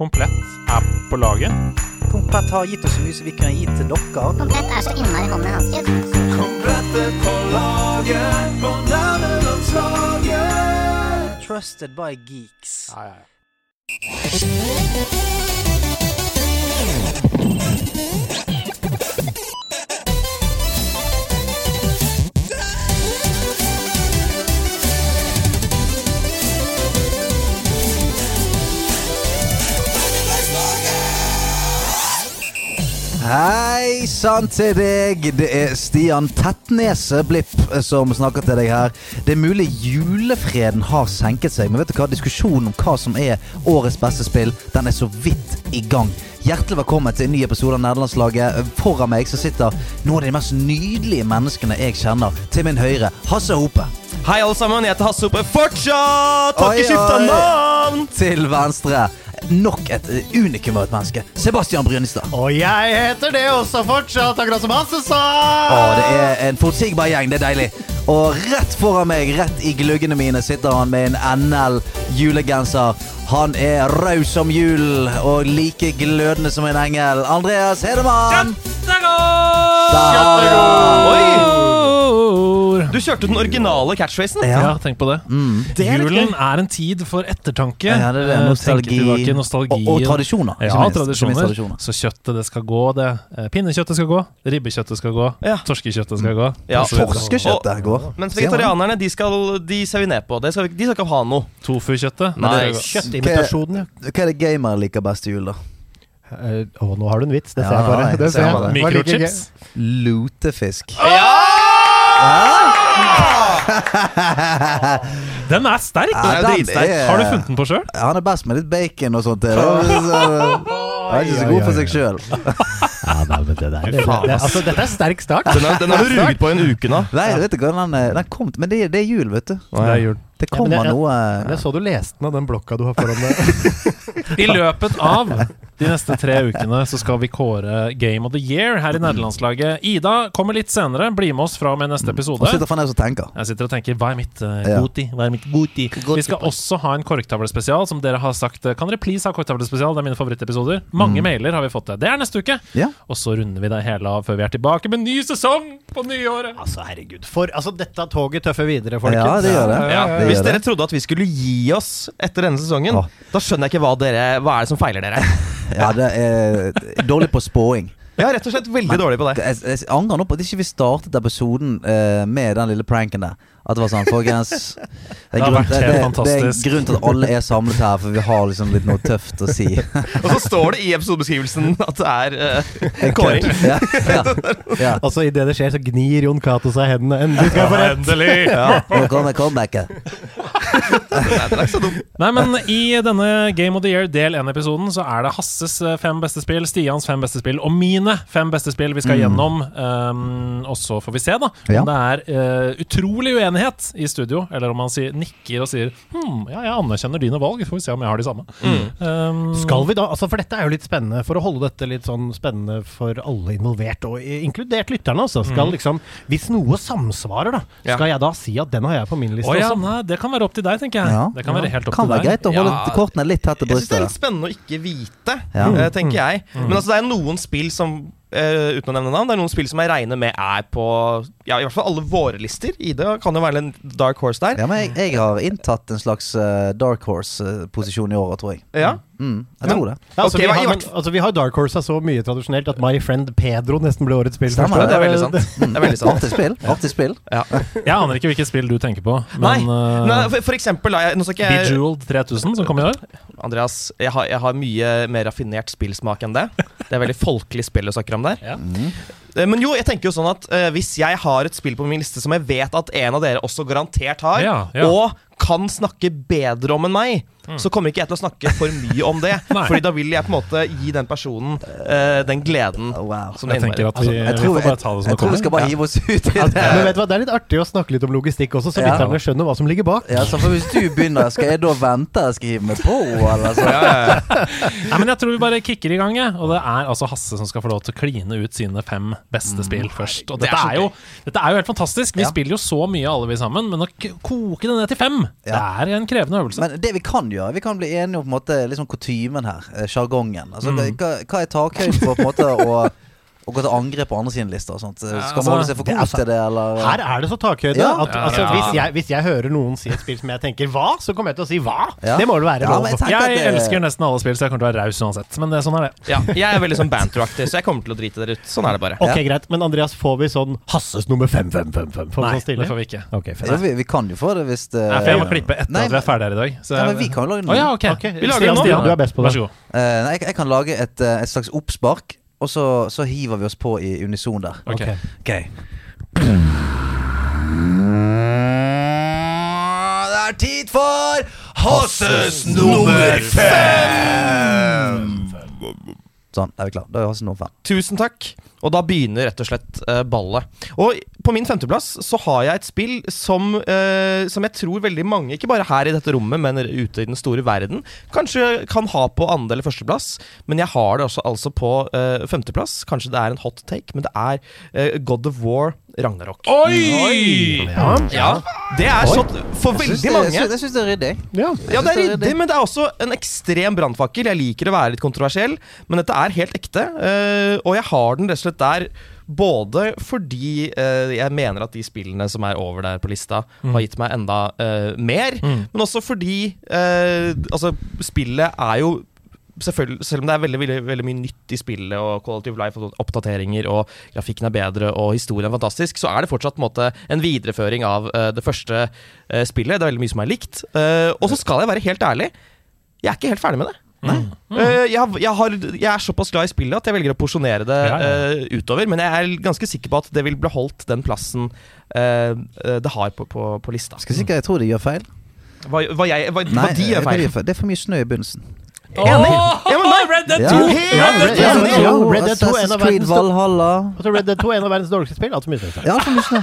Komplett er på laget. Komplett har gitt oss så mye som vi kunne gitt til dere. Komplett er så innmari hånden hans. Komplett er på laget på nærmelandslaget. Trusted by geeks. Ja, ja, ja. Hei sann til deg. Det er Stian Tettnese Blipp som snakker til deg her. Det er mulig julefreden har senket seg, men vet du hva? Diskusjonen om hva som er årets beste spill, den er så vidt i gang. Hjertelig velkommen til en ny episode av Nederlandslaget. Foran meg så sitter noen av de mest nydelige menneskene jeg kjenner. Til min høyre, Hasse Hope. Hei, alle sammen. Jeg heter Hasse Hope fortsatt! Har Oi, ikke skifta navn! Til venstre, nok et unikum av et menneske. Sebastian Brynestad. Og jeg heter det også fortsatt, akkurat som Hasse sa! Å, det er en forutsigbar gjeng. Det er deilig. Og rett foran meg, rett i gluggene mine, sitter han med en NL julegenser. Han er raus som jul og like glødende som en engel. Andreas Hedemann! Kjempegod! Kjempegod! vi han. Du kjørte den originale catchphrasen. Ja, Ja. tenk på det. Det er Julen er en tid for ettertanke. Ja, det er det. Eh, Nostalgi. tilbake, nostalgi. Og, og tradisjoner. Ja, minst. Tradisjoner. tradisjoner. Så kjøttet det skal gå, det. Eh, Pinnekjøttet skal gå. Ribbekjøttet skal gå. Ja. Torskekjøttet skal gå. Ja. Torskekjøttet går. Mens vegetarianerne de, skal, de ser vi ned på. De skal, de skal ikke ha noe. Tofukjøttet. Nei, Kjøttimitasjonen, ja. Hva er det gamer liker best til jul, da? Uh, Å, nå har du en vits. Det ser ser jeg bare. Mikrochips. Lutefisk. Ja! gøy. Den er sterk! Ja, Den er dritsterk. er- Har du funnet den på sjøl? Han er best med litt bacon og sånt. Han er ikke så god for seg sjøl. Ja, nei, men det der, det, det, det, altså, dette er sterk start. Den, er, den har du ruget på en uke nå. Nei, vet du hva, den, den kom Men det, det er jul, vet du. Det er jul. Det Ja, kommer det- noe Jeg så du leste den av den blokka du har foran deg. I løpet av de neste tre ukene så skal vi kåre Game of the Year her i nederlandslaget. Ida kommer litt senere. Bli med oss fra og med neste episode. Jeg sitter for og tenker. Jeg sitter og tenker hva er mitt uh, Ja. goti? Hva er mitt goti? Vi skal også ha en korktavlespesial, som dere har sagt. eh, Kan dere please ha korktavlespesial? Det er mine favorittepisoder. Mange mailer har vi fått det. Det er neste uke. Ja. Og så runder vi det hele av før vi er tilbake med ny sesong på nyåret. Altså, herregud. For altså, dette toget tøffer videre, folkens. Ja, det gjør det. Ja. Det Hvis dere trodde at vi skulle gi oss etter denne sesongen, Åh. da skjønner jeg ikke hva, dere, hva er det som feiler dere. Ja, det er dårlig på spåing. Er rett og slett veldig dårlig på det. Jeg, jeg angrer nå på at ikke vi startet episoden uh, med den lille pranken der. At det var sånn, folkens Det Det er, det, det, er en grunn til at alle er samlet her, for vi har liksom litt noe tøft å si. Og så står det i episodebeskrivelsen at det er uh, en kåring. Ja, ja, ja. Altså, Idet det skjer, så gnir Jon Cato seg i hendene. Endelig skal jeg få rett! Endelig! Nå kommer comebacket. Nei, den er ikke så dum. Nei, men i denne Game of the Year del 1-episoden så er det Hasses eh, fem beste spill, Stians fem beste spill og mine fem beste spill vi skal gjennom. Um, og så får vi se, da, om Ja. det er uh, utrolig uenighet i studio, eller om han sier, nikker og sier hm, ja, jeg anerkjenner dine valg, får vi se om jeg har de samme. Um, Skal vi da, altså For dette er jo litt spennende, for å holde dette litt sånn spennende for alle involvert, og inkludert lytterne. altså Skal liksom, Hvis noe samsvarer, da, Ja. skal jeg da si at den har jeg på min liste Oh, ja, også? nei, det kan være opp til deg, tenker jeg. Ja. Det kan være helt opp Kan til være greit å holde Ja. kortene litt tett til Jeg synes det er litt spennende å ikke vite, Ja. eh, tenker jeg. Men altså, det er noen spill som Uh, uten å nevne navn, det er noen spill som jeg regner med er på Ja, i hvert fall alle våre lister. Ida kan jo være en dark horse der. Ja, men jeg, jeg har inntatt en slags uh, dark horse-posisjon i året, tror jeg. Ja. Mm, jeg tror det. Ja, altså, okay, vi, har, men, altså, vi har Dark Horse så mye tradisjonelt at My Friend Pedro nesten ble årets spill. Stemmer. Det er veldig sant. Det er veldig sant. Artig spill. Artig spill. Ja. Jeg aner ikke hvilket spill du tenker på, men Nei, nei for, for eksempel jeg, Nå skal ikke jeg Bejeweled 3000, som kom i år. Andreas, jeg har, jeg har mye mer raffinert spillsmak enn det. Det er veldig folkelig spill du snakker om der. Ja. Eh, Men jo, jeg tenker jo sånn at uh, hvis jeg har et spill på min liste som jeg vet at en av dere også garantert har, Ja, ja. og kan snakke bedre om enn meg, så kommer ikke jeg til å snakke for mye om det. Fordi da vil jeg på en måte gi den personen uh, den gleden Oh, wow. som det innebærer. at vi, Jeg vi tror, får jeg, bare ta det som jeg tror vi skal bare hive oss ut i Men det. vet du hva, Det er litt artig å snakke litt om logistikk også, så Ja. lytterne skjønner hva som ligger bak. Ja, så for Hvis du begynner, skal jeg da vente jeg skal hive meg på? Eller så? Ja, ja, ja. Nei, men jeg tror vi bare kicker i gang, jeg. Og det er altså Hasse som skal få lov til å kline ut sine fem beste spill først. Og Det er dette er, jo, dette er jo helt fantastisk. Vi Ja. spiller jo så mye alle vi sammen, men å koke det ned til fem, det er en krevende øvelse. Men det vi kan gjøre, gjøre? Vi kan bli enige om på en måte liksom kutymen her. eh, Sjargongen. Altså, Mm. hva, hva er takhøyden for på en måte å, å gå til angrep på andre sine lister? Og sånt? Skal altså, man holde seg for det god altså- til det, eller? Her er det så takhøyde Ja. at altså, ja. hvis, jeg, hvis jeg hører noen si et spill som jeg tenker 'hva', så kommer jeg til å si 'hva'. Ja. Det må vel være lov. jeg Jeg det- elsker nesten alle spill, så jeg kommer til å være raus uansett. Men det, sånn er det. Ja, jeg er veldig sånn banteraktig, så jeg kommer til å drite dere ut. Sånn er det bare. Ok, greit. Men Andreas, får vi sånn Hasses nummer 5555? Får vi Nei, sånn stille? det får vi ikke. Okay, Ja, vi, vi kan jo få det hvis det Nei, for jeg må klippe etter Nei, at vi er ferdige her i dag. Så Ja, men vi kan jo lage noe. ja, okay. okay. Vi lager Stian. Stian, du er best på Vær så god. Eh, jeg, kan lage eh, et slags oppspark, og så, så hiver vi oss på i unison der. Ok. Ok. Ok. Det er tid for Hasses nummer fem! Sånn, er vi klar. Da nummer fem. Tusen takk. Og da begynner rett og slett eh, ballet. Og på min femteplass så har jeg et spill som, eh, som jeg tror veldig mange, ikke bare her i dette rommet, men ute i den store verden, kanskje kan ha på andre- eller førsteplass. Men jeg har det også altså på eh, femteplass. Kanskje det er en hot take, men det er eh, God of War Ragnarok. Oi! Ja. Ja, det er Oi. så For veldig mange jeg syns- det er ryddig. Ja. Ja, det er ryddig, men det er også en ekstrem brannfakkel. Jeg liker å være litt kontroversiell, men dette er helt ekte. eh, og jeg har den rett og slett der både fordi eh, jeg mener at de spillene som er over der på lista, har gitt meg enda eh, mer, Mm. men også fordi Altså, spillet er jo Selv om det er veldig, veldig, veldig mye nytt i spillet, og Quality of Life og oppdateringer, og grafikken er bedre, og historien er fantastisk, så er det fortsatt en, måte, en videreføring av uh, det første uh, spillet. Det er veldig mye som er likt. Uh, og så skal jeg være helt ærlig, jeg er ikke helt ferdig med det. Mm. jeg, har- jeg, har, jeg er såpass glad i spillet at jeg velger å porsjonere det Ja, ja. utover. Men jeg er ganske sikker på at det vil beholdt den plassen det har på, på, på lista. Skal sikkert jeg tror de gjør feil. Hva, hva, jeg, hva, Nei, hva de gjør feil. Det er for mye snø i begynnelsen. Enig! Ja, men nei, Red Dead 2! Ja, Red, ja, enig. ja, Red Dead 2 er en av verdens. Altså, Red Dead 2 er en av verdens dårligste spill. Altfor mye. Ja, for mye snø.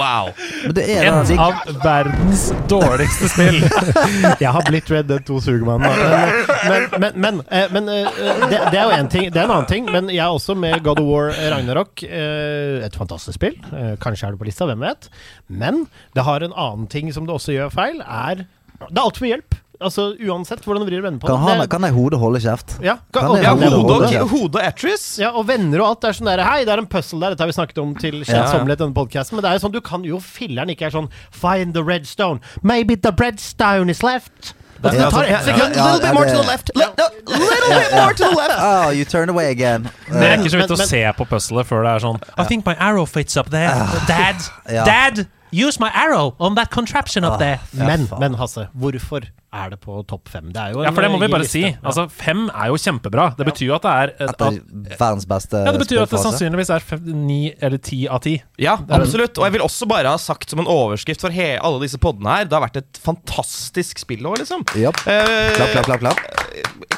Wow. Men det er da av verdens dårligste spill. Jeg har blitt Red Dead 2-sugermann. Men, men, men, eh, men eh, det, det er jo en ting Det er en annen ting. Men jeg er også med God of War Ragnarok. eh, Et fantastisk spill. Eh, Kanskje er det på lista, hvem vet. Men det har en annen ting som det også gjør feil. Er Det er altfor mye hjelp. Altså Uansett hvordan du vrir og vender på Kan, det. han, kan jeg hodet holde kjeft? ja, kan, kan og, jeg Ja, holde hode hodet? og, hode Atris. ja, og venner og alt. Det er sånn der Hei, det er en puzzle der. Dette har vi snakket om til kjedsommelighet i denne podcasten. Men det er jo sånn du kan jo filleren ikke er sånn Find the red stone. Maybe the red stone is left. Altså, det tar ett sekund. little bit more to the left. Li- little bit more to the left. Oh, you turn away again. Det er ikke så vidt å se på puzzlet før det er sånn I think my arrow fits up there. Dad! Dad! Use my arrow on that contraption up there. Men, men Hasse, hvorfor er det på topp fem? Det er jo Ja, for det må vi bare liste. si. Altså, fem er jo kjempebra. Det betyr jo at det er At det er verdens beste Ja, det betyr at det sannsynligvis er fem, ni eller ti av ti. Ja, absolutt. Og jeg vil også bare ha sagt som en overskrift for he alle disse podene her Det har vært et fantastisk spillår, liksom. Yep. Eh, Klapp, klapp, klapp. klapp.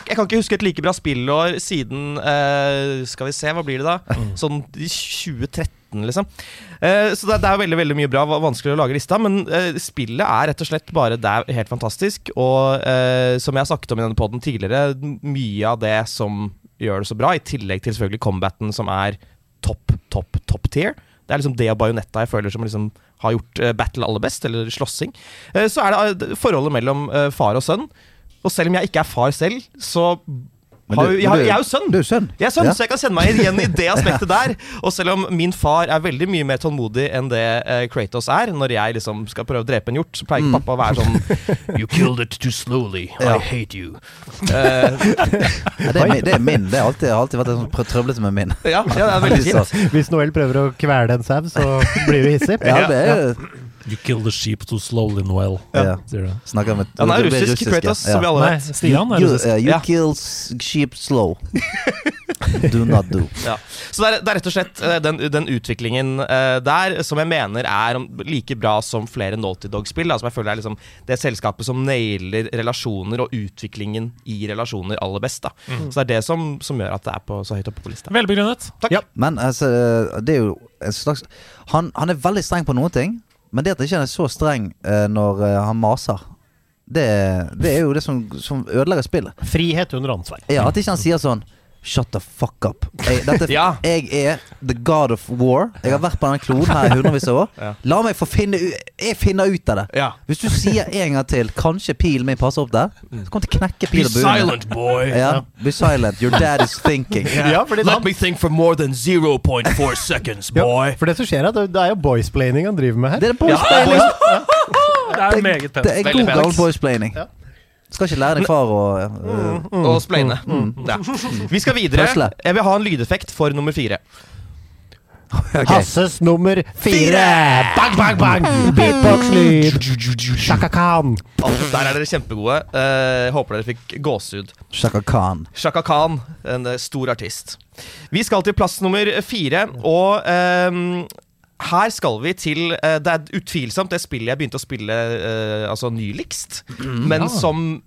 Jeg kan ikke huske et like bra spillår siden eh, Skal vi se, hva blir det da? Mm. Sånn i 2013, liksom. Uh, så det, det er veldig veldig mye bra. og Vanskelig å lage lista. Men uh, spillet er rett og slett bare Det er helt fantastisk. Og eh, som jeg har snakket om i denne poden tidligere, mye av det som gjør det så bra, i tillegg til selvfølgelig combaten, som er topp, topp, topp tier. Det er liksom det og Bajonetta jeg føler som liksom har gjort eh, battle aller best, eller slåssing. Eh, så er det eh, forholdet mellom eh, far og sønn. Og selv om jeg ikke er far selv, så har, du- jo- jeg, du- jeg er jo sønn. Du er sønn. Jeg er sønn, Ja. så jeg kan kjenne meg igjen i det aspektet der. Og selv om min far er veldig mye mer tålmodig enn det uh, Kratos er, når jeg liksom skal prøve å drepe en hjort, så pleier ikke pappa å være sånn You killed it too slowly. Ja. I hate you. Uh, Ja, det, er min, det er min. Det har alltid, alltid vært sånn trøblete med min. ja, ja, det er veldig fint. Hvis Noel prøver å kvele en sau, så blir du hissig. Ja, det er You kill the sheep too slowly, Noel. Ja. Ja. du. Snakker med Han er russisk, russisk. Kratos, Ja. som vi alle Nei. Stian er You, uh, you Ja. kill sheep slow. Do not do. Ja. Så det er, det er rett og slett eh, den, den utviklingen uh, der som jeg mener er like bra som flere Naughty Dog-spill. da, Som jeg føler er liksom det selskapet som nailer relasjoner og utviklingen i relasjoner aller best. da Så det er det som, som gjør at det er på, så høyt oppe på lista. Velbegrunnet. Takk. Ja. Men altså, det er jo en slags han, han er veldig streng på noen ting, men det at ikke han er så streng eh, når eh, han maser, det, det er jo det som, som ødelegger spillet. Frihet under ansvar. Ja, At ikke han sier sånn Shut the fuck up. Jeg, dette, Ja. jeg er the god of war. Jeg har vært på denne kloden her i hundrevis av år. Ja. La meg få finne Jeg finner ut av det. Ja. Hvis du sier en gang til Kanskje pilen min passer opp der, så kommer til å knekke Be pil og bue. silent, boy. Ja, be silent. Your dad is thinking. Let han, me think for more than 0.4 seconds, ja, boy. for det som skjer er at det, det er jo boysplaining han driver med her. Det er boys Ja, planning. Det er meget Det er god gammel boysplaining. Ja. Skal ikke lære din far å øh, Og spleine. Ja. Vi skal videre. Jeg vil ha en lydeffekt for nummer fire. Okay. Hasses nummer fire! Bang, bang, bang! Beatbox-lyd. Shaka Khan. Alt, der er dere kjempegode. Eh, håper dere fikk gåsehud. Shaka Khan. Shaka Khan, en eh, stor artist. Vi skal til plass nummer fire, og ehm, her skal vi til uh, Det er utvilsomt det spillet jeg begynte å spille uh, altså nyligst, men som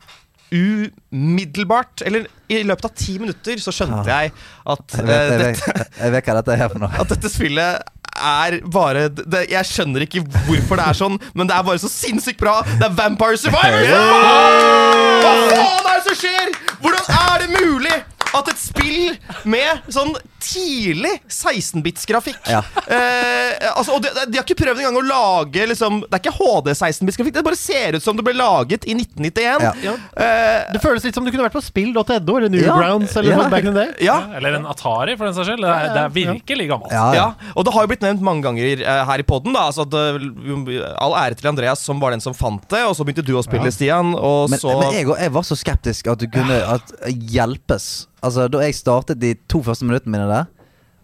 umiddelbart Eller i løpet av ti minutter så skjønte jeg at Jeg eh, vet, jeg, dette, jeg vet hva dette er for noe. at dette spillet er bare det, Jeg skjønner ikke hvorfor det er sånn, men det er bare så sinnssykt bra. Det er Vampire Survivors! Hva faen er det som skjer?! Hvordan er det mulig at et spill med sånn tidlig 16-bits-grafikk Ja. eh, altså, og de, de har ikke prøvd engang å lage liksom, Det er ikke HD 16-bits-grafikk. Det bare ser ut som det ble laget i 1991. Ja. Eh, Det føles litt som du kunne vært på spill.no eller Newgrounds eller Ja. noe back in the day. ja. Eller en Atari, for den saks skyld. Det er, det er virkelig gammelt. Ja, ja. Ja, og det har jo blitt nevnt mange ganger uh, her i poden. Altså eh, all ære til Andreas, som var den som fant det. Og så begynte du å spille, Stian. Og Men, så men jeg, jeg var så skeptisk at du kunne at hjelpes. Altså Da jeg startet de to første minuttene mine der,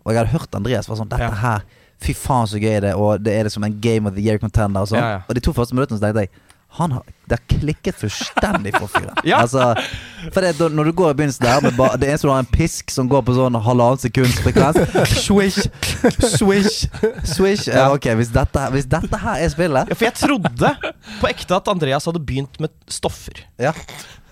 og jeg hadde hørt Andreas var sånn Dette Ja. her, fy faen så gøy det og det er det som en Game of the Year contender og sånn. Ja, ja. Og de to første minuttene så tenkte jeg han har, Det har klikket fullstendig for fyren. Ja. Altså, for det, da- når du går i begynnelsen der med ba, Det eneste du har, en pisk som går på sånn halvannen sekunds frekvens. Swish, swish, swish. Ja, ok, hvis dette, hvis dette her er spillet ja, For jeg trodde på ekte at Andreas hadde begynt med stoffer. Ja.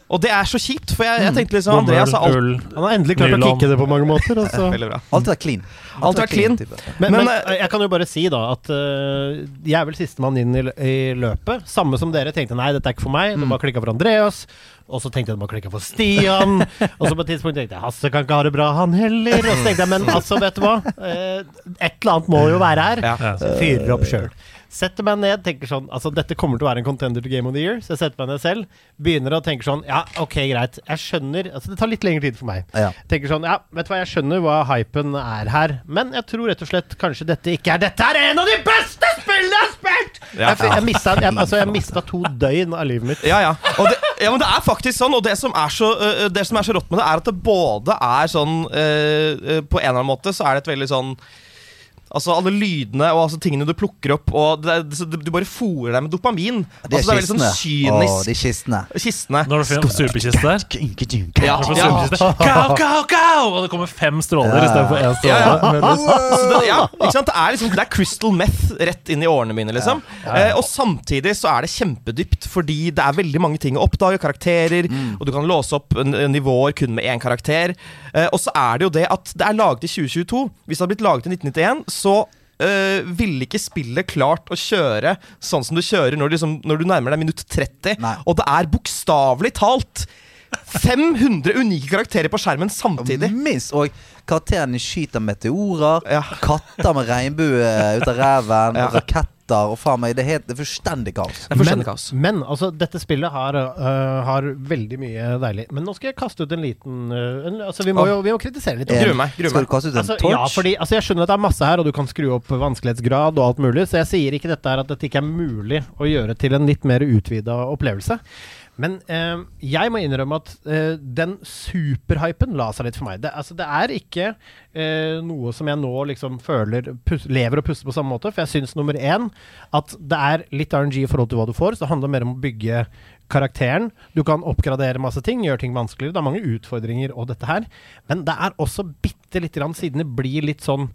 Og det er så kjipt, for jeg, jeg tenkte liksom Andreas har alt. Han har endelig klart å Nylon. kicke det på mange måter. Altså. Veldig bra. Alt er clean. Alt er clean. type. Men, Men, men, jeg kan jo bare si da at øh, jeg er vel sistemann inn i, lø- i løpet. Samme som dere tenkte nei, dette er ikke for meg. Det bare klikka for Andreas. Og så tenkte jeg det bare klikka for Stian. og så på et tidspunkt tenkte jeg Hasse kan ikke ha det bra, han heller. Og så tenkte jeg men altså, vet du hva. Eh, et eller annet må jo være her. Ja. Ja. Så jeg fyrer opp sjøl. Setter meg ned, tenker sånn Altså, dette kommer til å være en contender til Game of the Year. Så jeg setter meg ned selv. Begynner å tenke sånn Ja, ok, greit. Jeg skjønner Altså, det tar litt lengre tid for meg. Ja. Tenker sånn Ja, vet du hva, jeg skjønner hva hypen er her. Men jeg tror rett og slett kanskje dette ikke er Dette er en av de beste spillene jeg har spilt! Ja. Jeg, jeg, mista, jeg, altså, jeg mista to døgn av livet mitt. Ja, ja. Det, ja, men det er faktisk sånn, og det som er så, det som er så rått med det, er at det både er sånn uh, På en eller annen måte så er det et veldig sånn Altså alle lydene og altså tingene du plukker opp, og det, det, du bare fôrer deg med dopamin. Det er altså, det er veldig sånn. Åh, kynisk. de kistene. Kistene. Når du får en superkiste der. Ja, ja. Kau, kau, kau! Og det kommer fem stråler Ja. istedenfor én Ja, ja. Så det, ja, ikke sant? Det er liksom Det er crystal meth rett inn i årene mine, liksom. Eh, og samtidig så er det kjempedypt, fordi det er veldig mange ting å oppdage, karakterer, og du kan låse opp nivåer kun med én karakter. Eh, og så er det jo det at det er laget i 2022. Hvis det hadde blitt laget i 1991, så Uh, ville ikke spillet klart å kjøre sånn som du kjører når du, liksom, når du nærmer deg minutt 30. Nei. Og det er bokstavelig talt 500 unike karakterer på skjermen samtidig. Minst. Og karakteren skyter meteorer. Ja. Katter med regnbue ut av ræven. Ja. og Raketter. Og faen meg, det er helt det er fullstendig kaos. Det er fullstendig Men, kaos. men altså, dette spillet har, uh, har veldig mye deilig. Men nå skal jeg kaste ut en liten uh, en, Altså, vi må jo vi må kritisere litt. Gruer meg. Gruer Skal du kaste ut en Altså, torch? ja, fordi altså, Jeg skjønner at det er masse her, og du kan skru opp vanskelighetsgrad og alt mulig, så jeg sier ikke dette her at dette ikke er mulig å gjøre til en litt mer utvida opplevelse. Men eh, jeg må innrømme at eh, den superhypen la seg litt for meg. Det, altså, det er ikke eh, noe som jeg nå liksom føler pus lever og puster på samme måte. For jeg syns nummer én at det er litt RNG i forhold til hva du får. Så det handler mer om å bygge karakteren. Du kan oppgradere masse ting, gjøre ting vanskeligere. Det er mange utfordringer og dette her. Men det er også bitte lite grann, siden det blir litt sånn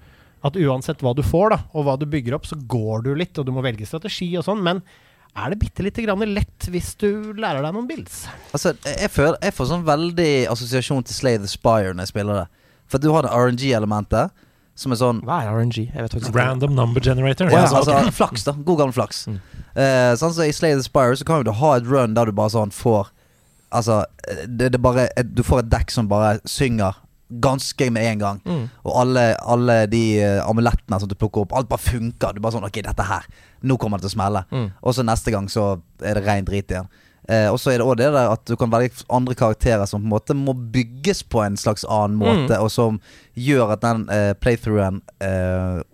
at uansett hva du får, da, og hva du bygger opp, så går du litt, og du må velge strategi og sånn. Men er det bitte lite grann lett hvis du lærer deg noen bilds. Altså, jeg, føler, jeg får sånn veldig assosiasjon til Slay the Spire når jeg spiller det. For du har det RNG-elementet, som er sånn Hva er RNG? Jeg vet ikke. Random number generator. Ja, altså, okay. flaks, da. God gammel flaks. Eh, sånn så I Slay the Spire så kan du ha et run der du bare sånn får Altså, det, det bare Du får et dekk som bare synger ganske med en gang. Mm. Og alle, alle de uh, amulettene som du plukker opp, alt bare funker. Du bare sånn Ok, dette her. Nå kommer det til å smelle. Mm. Og så neste gang så er det rein drit igjen. Uh, og så er det også det der at du kan velge andre karakterer som på en måte må bygges på en slags annen måte, og som gjør at den uh, playthroughen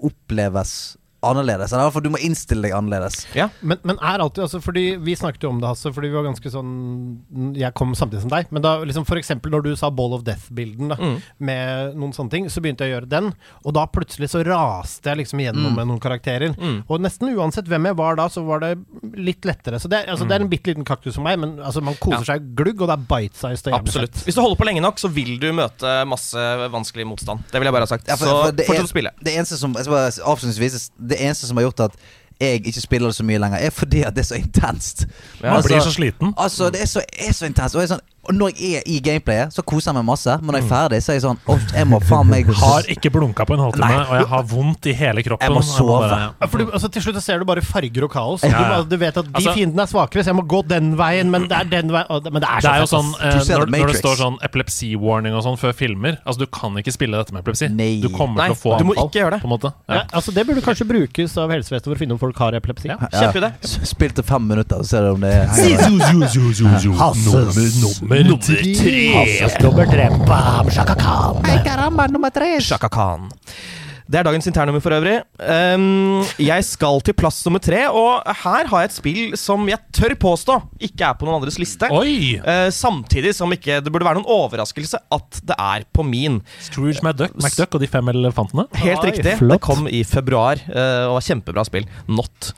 oppleves annerledes. Eller i du må innstille deg annerledes. Ja. Men, men er alltid altså, fordi Vi snakket jo om det, Hasse, fordi vi var ganske sånn Jeg kom samtidig som deg. Men da liksom for eksempel når du sa Ball of Death-bilden Mm. med noen sånne ting, så begynte jeg å gjøre den. Og da plutselig så raste jeg liksom gjennom med noen karakterer. Mm. Og nesten uansett hvem jeg var da, så var det litt lettere. Så det, altså, det er en bitte liten kaktus for meg, men altså, man koser Ja. seg glugg, og det er bite-sized Absolutt. Hvis du holder på lenge nok, så vil du møte masse vanskelig motstand. Det vil jeg bare ha sagt. Ja, for- så for det fortsett å spille. Det eneste som jeg skal bare avslutningsvis Det eneste som har gjort at jeg ikke spiller det så mye lenger, er fordi at det er så intenst. Ja. Man Altså- blir så sliten. Altså, det er så, er så intenst. Og, jeg er sånn, og når jeg er i gameplayet, så koser jeg meg masse. Men når jeg er ferdig, så er jeg sånn oh, jeg må faen meg Har ikke blunka på en halvtime, Nei. og jeg har vondt i hele kroppen. Jeg må sove. bare- Ja, for du, altså, til slutt ser du bare farger og kaos. Ja, Du, ja. du vet at de Altså- fiendene er svakere, så jeg må gå den veien, men det er den veien og Men det er Det er jo sånn eh, når, The når det står sånn epilepsi-warning og sånn før filmer Altså, du kan ikke spille dette med epilepsi. Nei. Du kommer Nei, til å få anfall. du må anfall. ikke gjøre det. På en måte. Ja, Ja. altså Det burde kanskje brukes av helsevesenet for å finne om folk har epilepsi. Ja. Kjempeidé. S- Spilte fem minutter, så ser du om det henger Hasses Nummer tre. Hasses nummer tre. Bam, shaka khan. Shaka Khan. Det er dagens internummer for øvrig. Um, jeg skal til plass nummer tre, og her har jeg et spill som jeg tør påstå ikke er på noen andres liste. Oi! Eh, samtidig som ikke det burde være noen overraskelse at det er på min. Scrooge McDuck, McDuck og de fem elefantene. Helt riktig. flott. Det kom i februar uh, og var kjempebra spill. Not.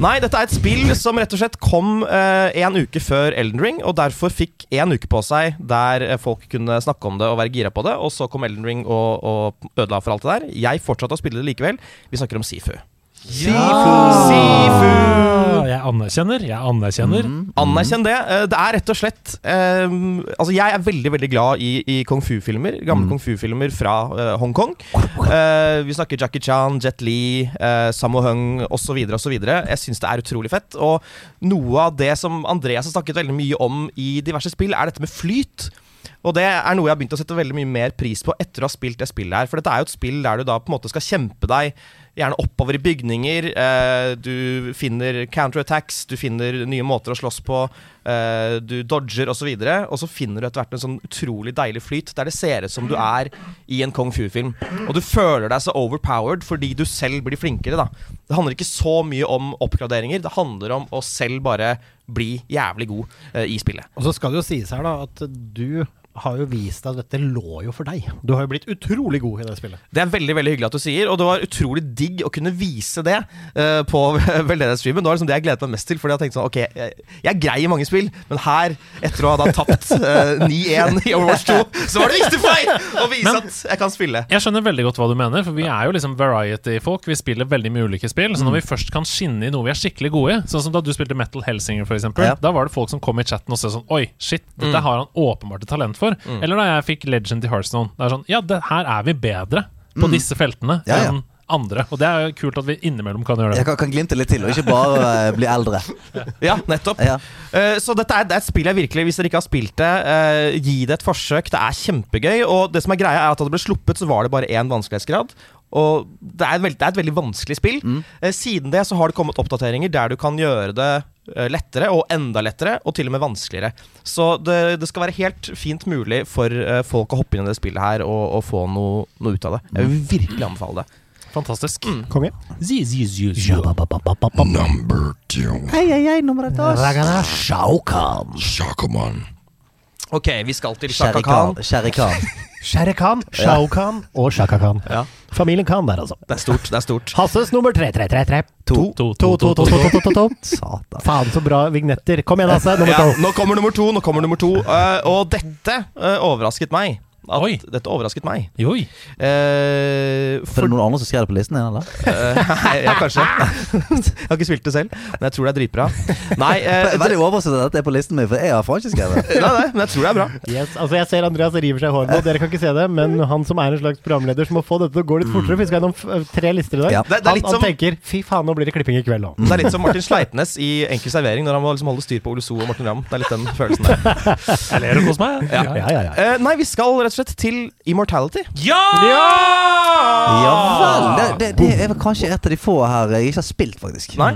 Nei, dette er et spill som rett og slett kom uh, en uke før Elden Ring, og derfor fikk en uke på seg der eh, folk kunne snakke om det og være gira på det, og så kom Elden Ring og, og ødela for alt det der. Jeg fortsatte å spille det likevel. Vi snakker om Sifu. Sifu! Jeg anerkjenner, jeg anerkjenner. Anerkjenn det. Eh, Det er rett og slett um, Altså, jeg er veldig veldig glad i, i kung fu-filmer. Gamle kung fu-filmer fra uh, Hongkong. Uh, vi snakker Jackie Chan, Jet Li, uh, Sammo Hung osv. osv. Jeg syns det er utrolig fett. Og noe av det som Andreas har snakket veldig mye om i diverse spill, er dette med flyt. Og det er noe jeg har begynt å sette veldig mye mer pris på etter å ha spilt det spillet her. For dette er jo et spill der du da på en måte skal kjempe deg gjerne oppover i bygninger. Eh, du finner counterattacks, du finner nye måter å slåss på. Eh, du dodger osv. Og, så og så finner du etter hvert en sånn utrolig deilig flyt der det ser ut som du er i en kung fu-film. Og du føler deg så overpowered fordi du selv blir flinkere. da Det handler ikke så mye om oppgraderinger, det handler om å selv bare bli jævlig god eh, i spillet. Og så skal det jo sies her da at du har jo vist at dette lå jo for deg. Du har jo blitt utrolig god i det spillet. Det er veldig veldig hyggelig at du sier, og det var utrolig digg å kunne vise det uh, på veldedighetsstreamen. Det var liksom det jeg gledet meg mest til. Fordi jeg tenkte sånn Ok, jeg, jeg er grei i mange spill, men her, etter å ha da tapt uh, 9-1 i Overwatch 2, så var det viktig for meg å vise Men- at jeg kan spille. Jeg skjønner veldig godt hva du mener, for vi er jo liksom variety-folk. Vi spiller veldig mye ulike spill. Så når vi først kan skinne i noe vi er skikkelig gode i, sånn som da du spilte Metal Helsinger, for eksempel, Ja. da var det folk som kom i chatten og sa sånn Oi, shit, dette har han åpenbart et talent for. Eller da jeg fikk Legend i Heartstone. Det er sånn Ja, det, her er vi bedre på disse feltene Ja, ja. enn andre. Og det er jo kult at vi innimellom kan gjøre det. Jeg kan, kan glimte litt til, og ikke bare uh, bli eldre. Ja, nettopp. Ja. Uh, så dette er, det er et spill jeg virkelig, hvis dere ikke har spilt det, uh, gi det et forsøk. Det er kjempegøy. Og det som er greia, er at da det ble sluppet, så var det bare én vanskelighetsgrad. Og det er, et veldig, det er et veldig vanskelig spill. Eh, siden det så har det kommet oppdateringer der du kan gjøre det lettere, og enda lettere, og til og med vanskeligere. Så det, det skal være helt fint mulig for eh, folk å hoppe inn i det spillet her og, og få noe, noe ut av det. Jeg vil virkelig anbefale det. Fantastisk. Konge. Zi, zi, zi, zi. Hei, hei, hei, nummeret deres. Ragana Shao Kahn. Ok, vi skal til Shaka Khan. Shere Khan. Shere Khan, Shao Khan og Shaka Khan. Ja. Familien Khan der, altså. Det er stort. det er stort Hasses nummer tre, tre, tre, tre. To. To, To, to, to, to, to, to, to. Satan. Faen, så bra vignetter. Kom igjen, Hasse. Nummer Ja, nå kommer nummer to. Nå kommer nummer to Uh, Og dette uh, overrasket meg. At Oi. Dette overrasket meg. Oi. Eh, Er det noen andre som skrev det på listen din, eller? eh, ja, kanskje. jeg har ikke spilt det selv, men jeg tror det er dritbra. Nei, eh, er Veldig overrasket at dette er på listen min, for jeg har faen ikke skrevet det. nei, nei, men jeg tror det er bra. Yes, altså Jeg ser Andreas river seg i håret nå. Dere kan ikke se det, men han som er en slags programleder, som må få dette til å gå litt fortere. For vi skal gjennom tre lister i dag. Ja. Det- det er han, litt han som- tenker 'fy faen, nå blir det klipping i kveld' òg. Det er litt som Martin Sleipnes i Enkel servering, når han må liksom holde styr på Ole So og Morten Ramm. Det er litt den følelsen der. Jeg ler hos meg. Ja. Ja, ja, ja. Eh, nei, vi skal rett og slett til Immortality. Ja! Ja vel. Det, det, det er kanskje et av de få her jeg ikke har spilt, faktisk. Nei,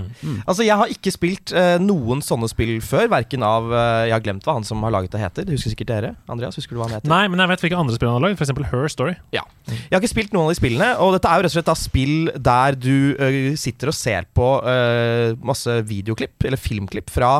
altså jeg har ikke spilt uh, noen sånne spill før. Verken av uh, Jeg har glemt hva han som har laget det heter. Det husker sikkert dere. Andreas, husker du hva han heter? Nei, men jeg vet hvilke andre spill han har lagd. F.eks. Her Story. Ja. Jeg har ikke spilt noen av de spillene, og dette er jo rett og slett da spill der du uh, sitter og ser på masse videoklipp, eller filmklipp, fra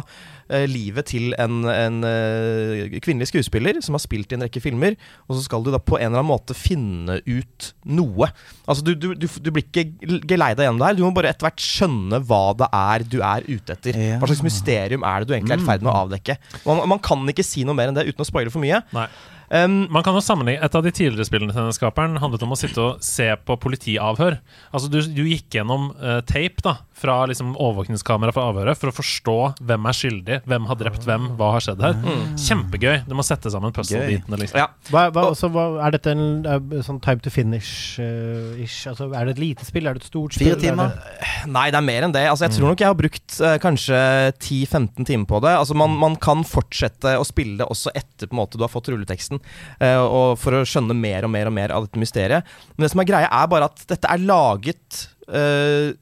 livet til en, en ø, kvinnelig skuespiller som har spilt i en rekke filmer, og så skal du da på en eller annen måte finne ut noe. Altså Du, du, du, du blir ikke geleida gjennom det her, du må bare etter hvert skjønne hva det er du er ute etter. Ja. Hva slags mysterium er det du egentlig er i ferd med å avdekke. Man, man kan ikke si noe mer enn det uten å spoile for mye. Nei. Um, Man kan jo sammenligne Et av de tidligere spillene til denne skaperen handlet om å sitte og se på politiavhør. Altså Du, du gikk gjennom uh, tape da fra liksom overvåkningskamera fra avhøret for å forstå hvem er skyldig, hvem har drept hvem, hva har skjedd her. Kjempegøy. Du må sette sammen puzzle-bitene. Liksom. ja. Hva, hva, altså, hva, er dette en eh, sånn time to finish-ish? altså, er det et lite spill? Er det et stort spill? Fire Er timer? det- Nei, det er mer enn det. Altså, jeg tror nok jeg har brukt uh, kanskje 10-15 timer på det. Altså, man, man kan fortsette å spille det også etter på en måte du har fått rulleteksten, eh, og for å skjønne mer og mer og mer av dette mysteriet. Men det som er greia, er bare at dette er laget eh,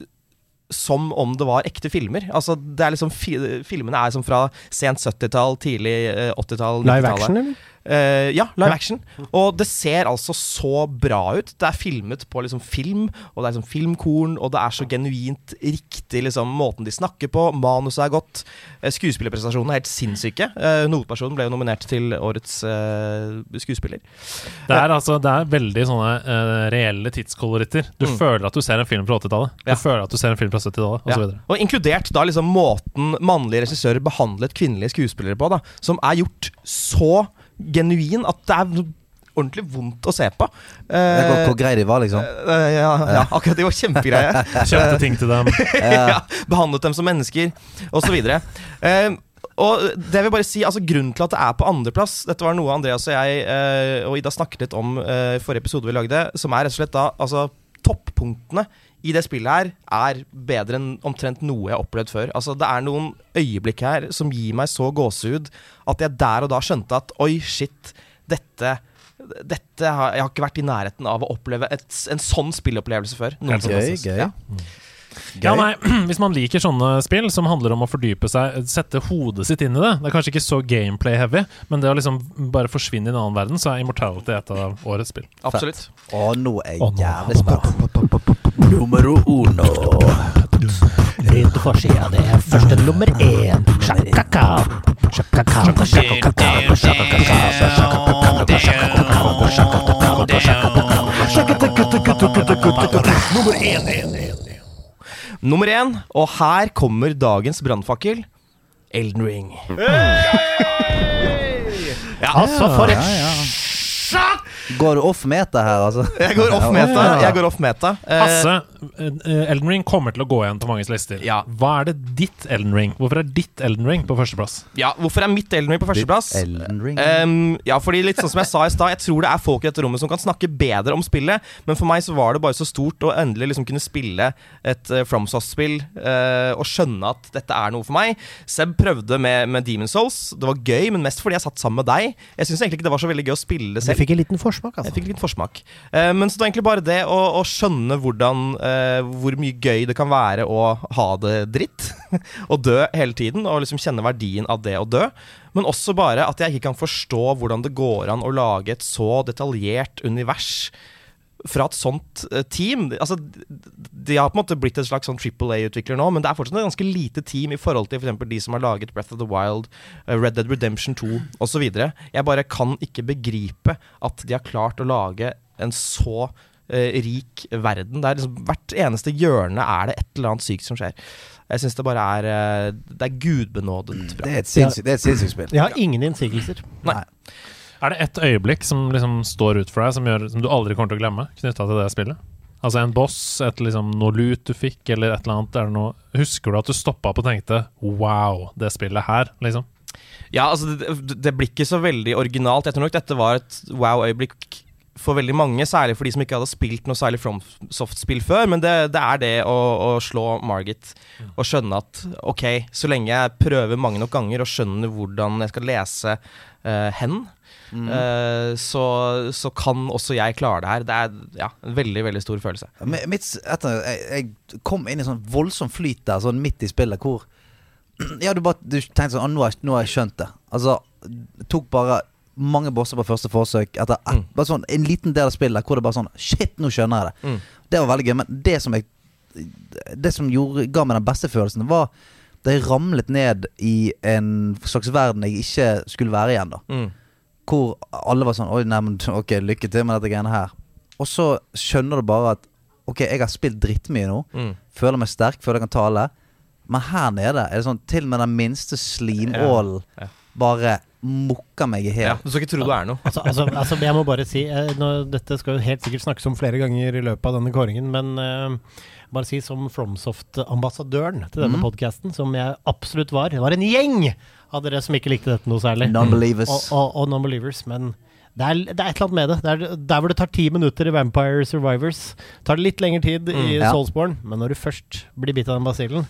som om det var ekte filmer. Altså, det er liksom fi Filmene er som fra sent 70-tall, tidlig eh, 80-tall, 90-tallet. Live action, eller? Eh, ja, live Ja. action. Og det ser altså så bra ut. Det er filmet på liksom film, og det er liksom filmkorn, og det er så genuint riktig liksom måten de snakker på. Manuset er godt. Eh, skuespillerprestasjonene er helt sinnssyke. Uh, Hovedpersonen ble jo nominert til årets uh, skuespiller. Det er altså Det er veldig sånne uh, reelle tidskoloritter. Du Mm. føler at du ser en film fra 80-tallet. Du Ja. føler at du ser en film fra 70-tallet, Ja. osv. Og inkludert da liksom måten mannlige regissører behandlet kvinnelige skuespillere på, da, som er gjort så genuin at det er ordentlig vondt å se på. Det går hvor, Eh, greie de var, liksom. Uh, ja, ja, akkurat De var kjempegreie. Kjøpte ting til dem. ja, behandlet dem som mennesker, osv. Eh, og det vil bare si, altså Grunnen til at det er på andreplass Dette var noe Andreas og jeg eh, og Ida snakket litt om i forrige episode vi lagde, som er rett og slett da altså toppunktene i det spillet her er bedre enn omtrent noe jeg har opplevd før. Altså Det er noen øyeblikk her som gir meg så gåsehud at jeg der og da skjønte at oi, shit, dette dette har, Jeg har ikke vært i nærheten av å oppleve et, en sånn spillopplevelse før. Gøy, gøy. Ja. Ja, nei, Hvis man liker sånne spill som handler om å fordype seg, sette hodet sitt inn i det Det er kanskje ikke så gameplay-heavy, men det å liksom bare forsvinne i en annen verden, så er Immortality et av årets spill. Absolutt. Og nå er jeg jævlig spent. Numero uno. Rent på forsida, det er første nummer én. Sjakaka. Sjakaka. Sjakaka. Sjakaka. Nummer én, og her kommer dagens brannfakkel. Elden Ring. ja, Altså, for et ja. Går du off meta her, altså? Jeg går off meta. Jeg går off meta. Eh, Hasse, Elden Ring kommer til å gå igjen på manges lister. Ja. Hva er det ditt Elden Ring? Hvorfor er ditt Elden Ring på førsteplass? ja, hvorfor er mitt Elden Ring på førsteplass? Elden Ring. Ehm, ja, fordi litt sånn som jeg sa i stad, jeg tror det er folk i dette rommet som kan snakke bedre om spillet, men for meg så var det bare så stort å endelig liksom kunne spille et uh, FromSoft-spill uh, og skjønne at dette er noe for meg. Seb prøvde med, med Demon Souls. Det var gøy, men mest fordi jeg satt sammen med deg. Jeg syns egentlig ikke det var så veldig gøy å spille Du selv. fikk en liten forsmak, altså. Jeg fikk fikk liten forsmak. Uh, men så det var egentlig bare det å, å skjønne hvordan eh, hvor mye gøy det kan være å ha det dritt. og dø hele tiden, og liksom kjenne verdien av det å dø. Men også bare at jeg ikke kan forstå hvordan det går an å lage et så detaljert univers fra et sånt eh, team. Altså, de har på en måte blitt et slags sånn Triple A-utvikler nå, men det er fortsatt et ganske lite team i forhold til f.eks. de som har laget Breath of the Wild, eh, Red Dead Redemption 2 osv. Jeg bare kan ikke begripe at de har klart å lage en så rik verden. Der liksom, hvert eneste hjørne er det et eller annet sykt som skjer. Jeg syns det bare er eh, Det er gudbenådet bra. Det er et sinnssykt, det spill. Jeg har ingen innsigelser. Nei. Er det ett øyeblikk som liksom står ut for deg, som, gjør, som du aldri kommer til å glemme, knytta til det spillet? Altså en boss, et liksom, noe lut du fikk, eller et eller annet. Er det noe, husker du at du stoppa opp og tenkte 'wow, det spillet her', liksom? Ja, altså det, det blir ikke så veldig originalt. Jeg tror nok dette var et wow-øyeblikk for veldig mange, særlig for de som ikke hadde spilt noe særlig FromSoft-spill før. Men det, det er det å, å slå Margit og skjønne at ok, så lenge jeg prøver mange nok ganger og skjønner hvordan jeg skal lese uh, hen, eh, så, så kan også jeg klare det her. Det er ja, en veldig, veldig stor følelse. Mitt, etter, jeg, jeg kom inn i sånn voldsom flyt der, sånn midt i spillet, hvor Ja, du bare du tenkte sånn ah, nå, har jeg, 'Nå har jeg skjønt det'. Altså, tok bare mange bosser på første forsøk. Etter et, Mm. sånn En liten del av spillet hvor det bare sånn Shit, nå skjønner jeg det. Mm. Det var veldig gøy. Men det som jeg Det som gjorde, ga meg den beste følelsen, var da jeg ramlet ned i en slags verden jeg ikke skulle være igjen. da Mm. hvor alle var sånn Oi, nei, men ok, lykke til med dette greiene her. Og så skjønner du bare at Ok, jeg har spilt drittmye nå. Mm. Føler meg sterk, føler jeg kan tale. Men her nede er det sånn til og med den minste slimålen Ja, ja. bare mukker meg i Ja, du skal ikke tro du er noe. Altså, altså, altså, jeg må bare si eh, nå, Dette skal jo helt sikkert snakkes om flere ganger i løpet av denne kåringen, men eh, bare si som Fromsoft-ambassadøren til denne mm. podcasten, som jeg absolutt var. Det var en gjeng av dere som ikke likte dette noe særlig. Non-believers. Og, og, og non-believers, men det er, det er et eller annet med det. det er, der hvor det tar ti minutter i Vampire Survivors, tar det litt lengre tid i Mm, ja. Soulsborne, men når du først blir bitt av den basillen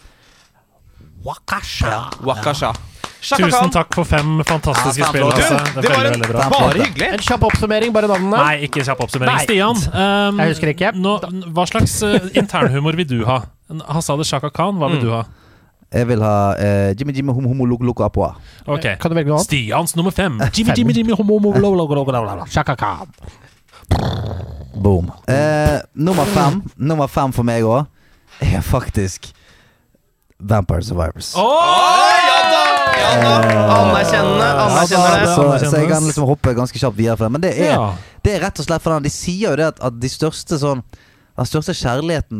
Wakasha! Wakasha. Shaka Tusen Khan. takk for fem fantastiske Ja, spill. Altså. Det det var veldig, en veldig bare hyggelig. En kjapp oppsummering, bare navnene. Nei, ikke kjapp oppsummering. Nei. Stian, um, Jeg husker ikke. Nå, hva slags uh, internhumor vil du ha? Hasade Shaka Khan, hva vil Mm. du ha? Jeg vil ha uh, Jimmy Jimmy Homo Homo Loko Loko Apoa. Okay. Kan du velge noe annet? Stians nummer fem. Jimmy, Jimmy, Jimmy, homo, homo, loko loko loko loko lo, lo. Shaka Khan. Boom. Uh, nummer fem Nummer fem for meg òg er faktisk Vampire Survivors. Ja Anerkjennende. Anerkjenner det. så, så jeg kan liksom hoppe ganske kjapt videre for det. Men det er, det er rett og slett for den De sier jo det at, at de største sånn den største kjærligheten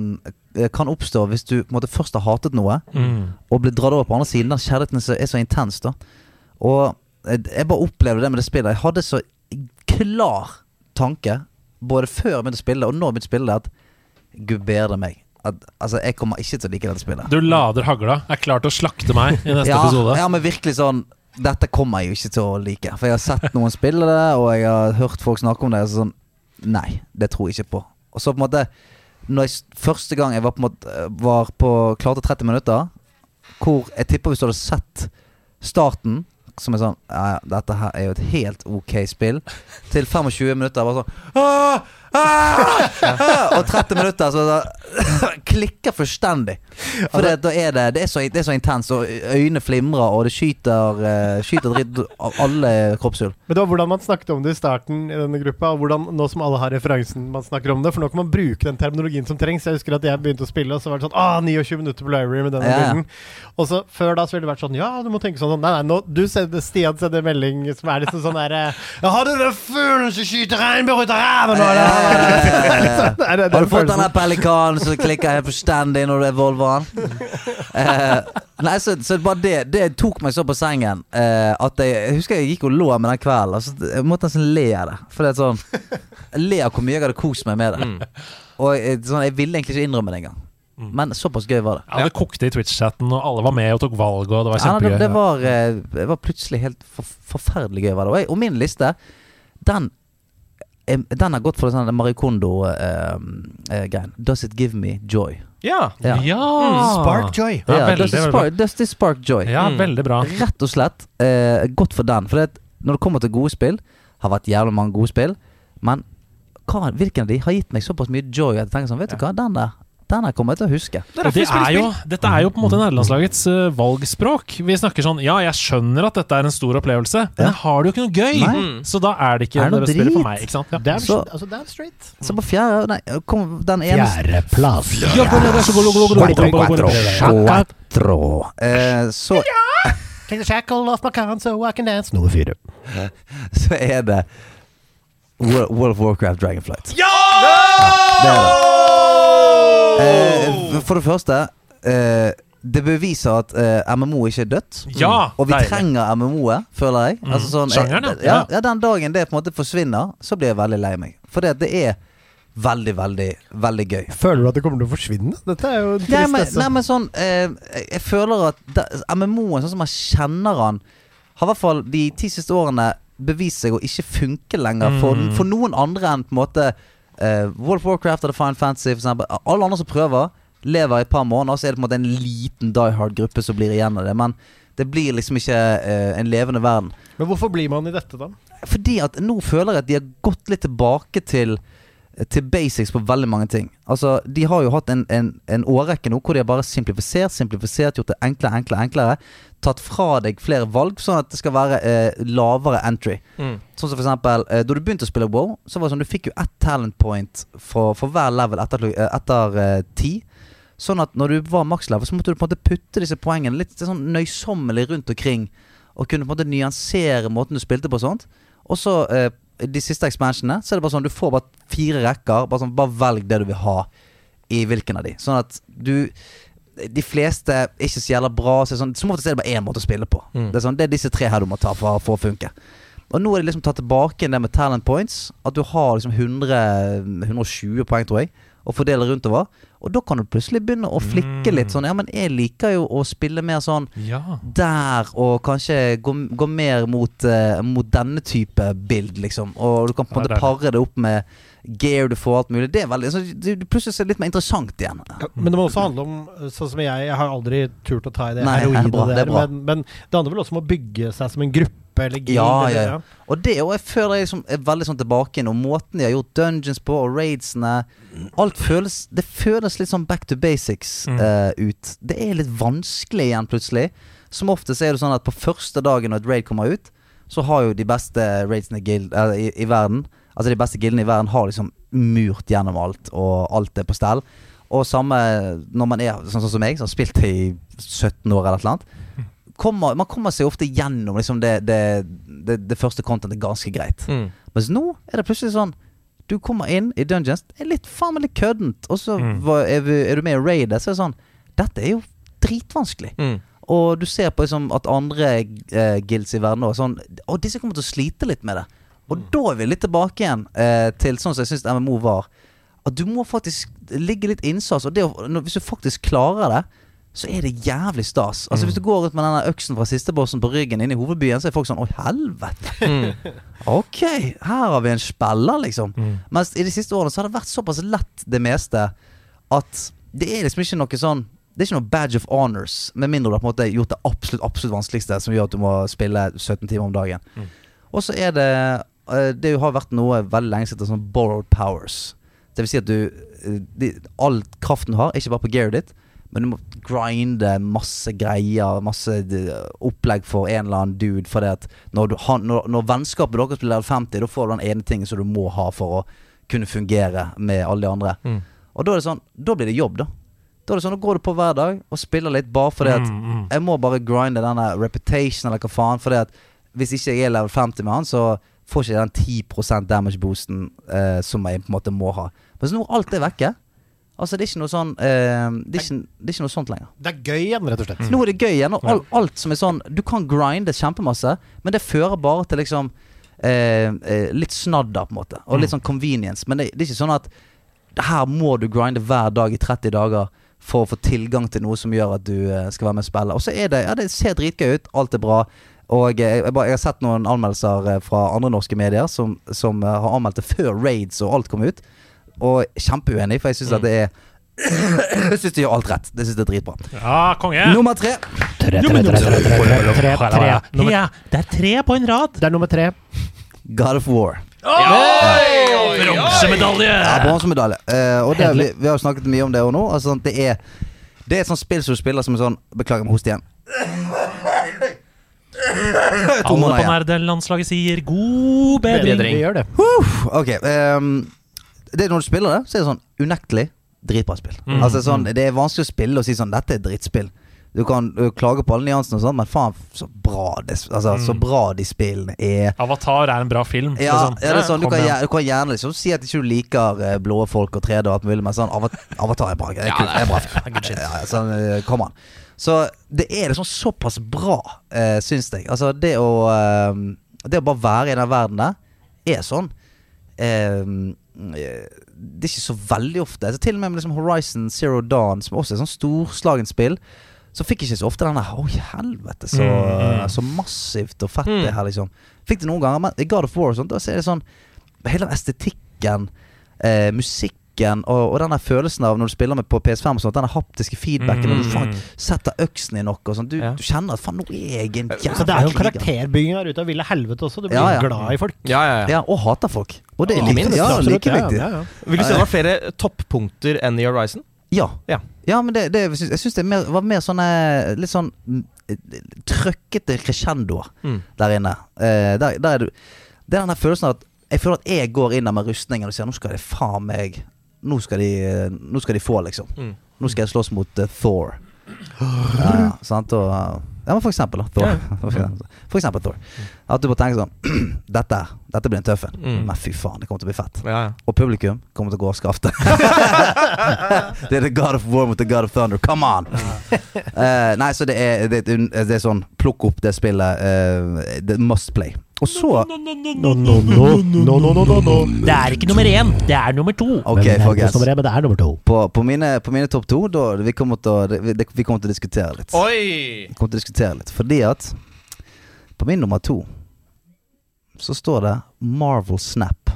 eh, kan oppstå hvis du måte først har hatet noe, Mm. og blir dratt over på andre siden. Den kjærligheten er så- intens, da. Og jeg bare opplevde det med det spillet. Jeg hadde så klar tanke, både før jeg begynte å spille, og nå jeg begynte å spille det, at gud bedre meg. At, altså, jeg kommer ikke til å like dette spillet. Du lader hagla. Er klar til å slakte meg i neste ja, episode. Ja, men virkelig sånn Dette kommer jeg jo ikke til å like. For jeg har sett noen spille det, og jeg har hørt folk snakke om det. Og sånn Nei, det tror jeg ikke på. Og så på en måte Når jeg, Første gang jeg var på måte Var på klarte 30 minutter, hvor jeg tipper hvis du hadde sett starten som er sånn ja, Dette her er jo et helt ok spill. Til 25 minutter bare sånn «Åh, ah, ah», Og 30 minutter så da, klikker fullstendig. For det, da er det, det, er så, det er så intenst, og øynene flimrer, og det skyter, uh, skyter dritt av alle kroppshull. Men det var hvordan man snakket om det i starten i denne gruppa, og hvordan nå som alle har referansen man snakker om det, for nå kan man bruke den terminologien som trengs. Jeg husker at jeg begynte å spille, og så var det sånn ah, 29 minutter på Library med denne Ja, ja. bilden. Og så før da så ville det vært sånn Ja, du må tenke sånn Nei, nei, nå, du sender, Stian sender melding som er liksom sånn derre Ja, har du den fuglen som skyter regnbuer ut av ræva nå, Har du fått den der pelikanen som klikker helt forstendig når du er Volvoen? Uh, nei, så, så bare det Det tok meg så på sengen uh, at jeg, jeg husker jeg gikk og lå med den kvelden. Altså, jeg måtte nesten le av det. For det er sånn Jeg ler av hvor mye jeg hadde kost meg med det. Og jeg, sånn, jeg ville egentlig ikke innrømme det engang. Men såpass gøy var det. Ja, det kokte i Twitch-chatten, og alle var med og tok valg, og det var Ja, det, det, var, eh, det var plutselig helt for, forferdelig gøy. Var det. Og, jeg, og min liste, den Den har gått for sånn Marikondo-greien. Does it give me joy? Ja. Ja. Ja! Spark Joy. Ja, Ja, veldig, does, it spark, does this spark joy? Ja, Mm. veldig bra. Rett og slett eh, godt for den. For det, når det kommer til gode spill, har vært jævlig mange gode spill, men hva, hvilken av de har gitt meg såpass mye joy at jeg tenker sånn Vet du hva, den der Den der kommer jeg til å huske. Det er det er jo, dette er jo på en måte nederlandslagets uh, valgspråk. Vi snakker sånn Ja, jeg skjønner at dette er en stor opplevelse, men Ja. jeg har det jo ikke noe gøy! Nei. Mm. Så da er det ikke Er det noe det spillet for meg. Ikke sant? Ja. Damn, Så- altså, damn straight. Så på fjerde Nei, kom den eneste Fjerdeplass. Quattro. Eh, så, Take the shackle off my con so I can dance. Nummer fire. så er det World, World of Warcraft Dragonflight. Ja! Det er det. Eh, for det første eh, Det beviser at eh, MMO ikke er dødt. Ja, Og vi deilig. trenger MMO-et, føler jeg. Mm. Altså sånn, Sjangeren, ja. eh, ja. Ja, Den dagen det på en måte forsvinner, så blir jeg veldig lei meg. For det, det er veldig, veldig, veldig gøy. Føler du at det kommer til å forsvinne? Dette er jo en Nei, men, tristesse. nei, men sånn eh, Jeg jeg føler at MMO-en, sånn som man kjenner han har i hvert fall de ti siste årene bevist seg å ikke funke lenger for, Mm. for noen andre enn på en måte eh, World of Warcraft eller Fine Fantasy, f.eks. Alle andre som prøver, lever i et par måneder, så er det på en måte en liten die hard-gruppe som blir igjen av det. Men det blir liksom ikke uh, en levende verden. Men hvorfor blir man i dette, da? fordi at nå føler jeg at de har gått litt tilbake til til basics på veldig mange ting. Altså, De har jo hatt en, en, en årrekke nå hvor de har bare simplifisert, simplifisert, gjort det enklere, enklere, enklere. Tatt fra deg flere valg, sånn at det skal være eh, lavere entry. Mm. Sånn som for eksempel eh, Da du begynte å spille WoW, så var det sånn du fikk jo ett talent point for, for hver level etter, eh, etter eh, ti. Sånn at når du var makslevel, så måtte du på en måte putte disse poengene litt sånn nøysommelig rundt omkring. Og kunne på en måte nyansere måten du spilte på og sånt. Og så eh, de siste expansionene så er det bare sånn du får bare fire rekker. Bare sånn, bare velg det du vil ha i hvilken av de. Sånn at du De fleste er ikke så jævla bra. Så sånn, som oftest er det bare én måte å spille på. Mm. Det, er sånn, det er disse tre her du må ta for, for å funke. Og nå er det liksom tatt tilbake det med talent points. At du har liksom 100, 120 poeng, tror jeg, å fordele rundt over. Og da kan du plutselig begynne å flikke litt sånn Ja, men jeg liker jo å spille mer sånn Ja. der, og kanskje gå, gå mer mot, uh, mot denne type bild, liksom. Og du kan på en måte pare det opp med gear du får, alt mulig. Det er veldig så du, det Plutselig så er det litt mer interessant igjen. Men det må også handle om Sånn som jeg, jeg har aldri turt å ta i det Nei, det er heroinet bra, det er der. bra. Men, men det handler vel også om å bygge seg som en gruppe eller guild. Ja, ja, ja. Og det og jeg føler jeg liksom er veldig sånn tilbake igjen. Og måten de har gjort dungeons på, og raidsene Alt føles Det føles litt sånn back to basics Mm. uh, ut. Det er litt vanskelig igjen, plutselig. Som oftest er det sånn at på første dagen når et raid kommer ut, så har jo de beste raidsene guild, uh, i, i verden Altså de beste guildene i verden har liksom murt gjennom alt, og alt er på stell. Og samme når man er sånn, sånn som meg, som har spilt i 17 år eller et eller annet. Kommer, man kommer seg ofte gjennom liksom det, det, det, det første contentet ganske greit. Mm. Mens nå er det plutselig sånn Du kommer inn i dungeons, det er litt faen meg litt køddent. Og så Mm. er, vi, er du med i raidet, så er det sånn Dette er jo dritvanskelig. Mm. Og du ser på liksom at andre eh, guilds i verden òg sånn Og disse kommer til å slite litt med det. Og Mm. da er vi litt tilbake igjen eh, til sånn som jeg syns MMO var. At du må faktisk ligge litt innsats. Og det, å- hvis du faktisk klarer det, så er det jævlig stas. Altså Hvis du går ut med denne øksen fra siste bossen på ryggen inn i hovedbyen, så er folk sånn Å, helvete. Mm. Ok, her har vi en spiller, liksom. Mm. Mens i de siste årene så har det vært såpass lett, det meste, at det er liksom ikke noe sånn Det er ikke noe badge of honors, med mindre du har på en måte gjort det absolutt absolutt vanskeligste, som gjør at du må spille 17 timer om dagen. Mm. Og så er det eh, Det har vært noe veldig lenge siden sånn borrowed powers. Det vil si at du eh, de, All kraften du har, ikke bare på gearet ditt, men du må grinde masse greier, masse eh, opplegg for en eller annen dude. For det at når, du, han, når, når vennskapet deres blir level 50, da får du den ene tingen som du må ha for å kunne fungere med alle de andre. Mm. Og da det sånn Da blir det jobb, da. Da er det sånn, da går du på hver dag og spiller litt bare fordi at Mm, mm. jeg må bare grinde denne reputation, eller hva faen. Fordi at hvis ikke jeg er level 50 med han, så får ikke jeg den 10% damage-boosten eh, som jeg på en måte må ha. Men så nå alt er vekke. Altså Det er ikke noe sånn eh, det, er ikke, det er ikke noe sånt lenger. Det er gøy igjen, rett og slett. Nå er det gøy igjen. Og all, alt som er sånn Du kan grinde kjempemasse, men det fører bare til liksom eh, eh, litt snadder, på en måte. Og litt sånn convenience. Men det, det er ikke sånn at her må du grinde hver dag i 30 dager for å få tilgang til noe som gjør at du eh, skal være med og spille. Og så er det Ja, det ser dritgøy ut. Alt er bra. Og jeg, jeg, jeg har sett noen anmeldelser eh, fra andre norske medier som, som eh, har anmeldt det før raids og alt kom ut. Og kjempeuenig, for jeg syns at det er Jeg syns de gjør alt rett. Det syns jeg er dritbra. Ja, konge! Nummer tre. Tre, tre, tre, Ja, det er tre på en rad! det er nummer tre. God of War. Bronsemedalje! Ja, Bronsemedalje. Eh, og det, vi, vi har jo snakket mye om det òg nå. Altså, det, er, det er et sånt spill som du spiller som en sånn Beklager, jeg må hoste igjen. Alle på nerdelandslaget sier god bedring. Vi gjør det. Ok. ehm, det når du spiller det, så er det sånn unektelig dritbra spill. Mm, Altså sånn, Det er vanskelig å spille og si sånn Dette er drittspill. Du kan uh, klage på alle nyansene og sånt, men faen, så bra det, altså, så Mm. bra de spillene er. Avatar er en bra film. Ja, sånn. ja, det er sånn, du, kan, du kan gjerne liksom si at ikke du liker uh, blå folk og 3D og alt mulig, men sånn Avatar er bra. Det er kult, det er bra. Ja, ja, sånn, eh, kom an. Så det er liksom såpass bra, uh, syns jeg. Altså, det å uh, Det å bare være i den verden der, er sånn eh, Det er ikke så veldig ofte. Så til og med med liksom Horizon Zero Dawn, som også er sånn storslagent spill, så fikk jeg ikke så ofte den der Oi, helvete, så, Mm, mm. så massivt og fett Mm. det her, liksom. Fikk det noen ganger, men i God of War og sånt, da er det sånn Hele estetikken, eh, musikken og, og den der følelsen av når du spiller med på PS5 og sånt, den der haptiske feedbacken, når du faen setter øksen i noe og sånn. Du, Ja. du kjenner at faen, nå er jeg en jævla Så det er jo karakterbygging her ute av ville helvete også. Du blir Ja, ja. glad i folk. Ja, ja, ja. Ja, og hater folk. Og det er like, minst, ja, like viktig. ja, ja. Vil du si det var flere toppunkter enn i Horizon? Ja. Ja. Ja, men det, det, jeg syns- det mer, var mer sånne litt sånn mm, eh, trøkkete crescendoer Mm. der inne. Eh, der, der er du Det er den der følelsen av at jeg føler at jeg går inn der med rustningen og sier nå skal det faen meg Nå skal de, eh, nå skal de få, liksom. Mm. Nå skal jeg slåss mot uh, Thor. Ja, ja, sant? Og, uh, ja, men for eksempel, da. Thor. For eksempel Thor. At du må tenke sånn Dette, dette blir en tøff en. Mm. Men fy faen, det kommer til å bli fett. Ja, ja. Og publikum kommer til å gå og skafte. det er the God of War mot the God of Thunder. Come on! uh, nei, så det er, det, det er sånn Plukk opp det spillet. Uh, det must play. Og så No, no, no, no, no, no, no, no. Det er ikke nummer én, det er nummer to. Ok, men, folkens. Men det er nummer to. På, på mine, på mine topp to, da vi kommer, til å, det, vi- vi kommer til å diskutere litt. Oi! Vi kommer til å diskutere litt Fordi at på min nummer to så står det Marvel Snap.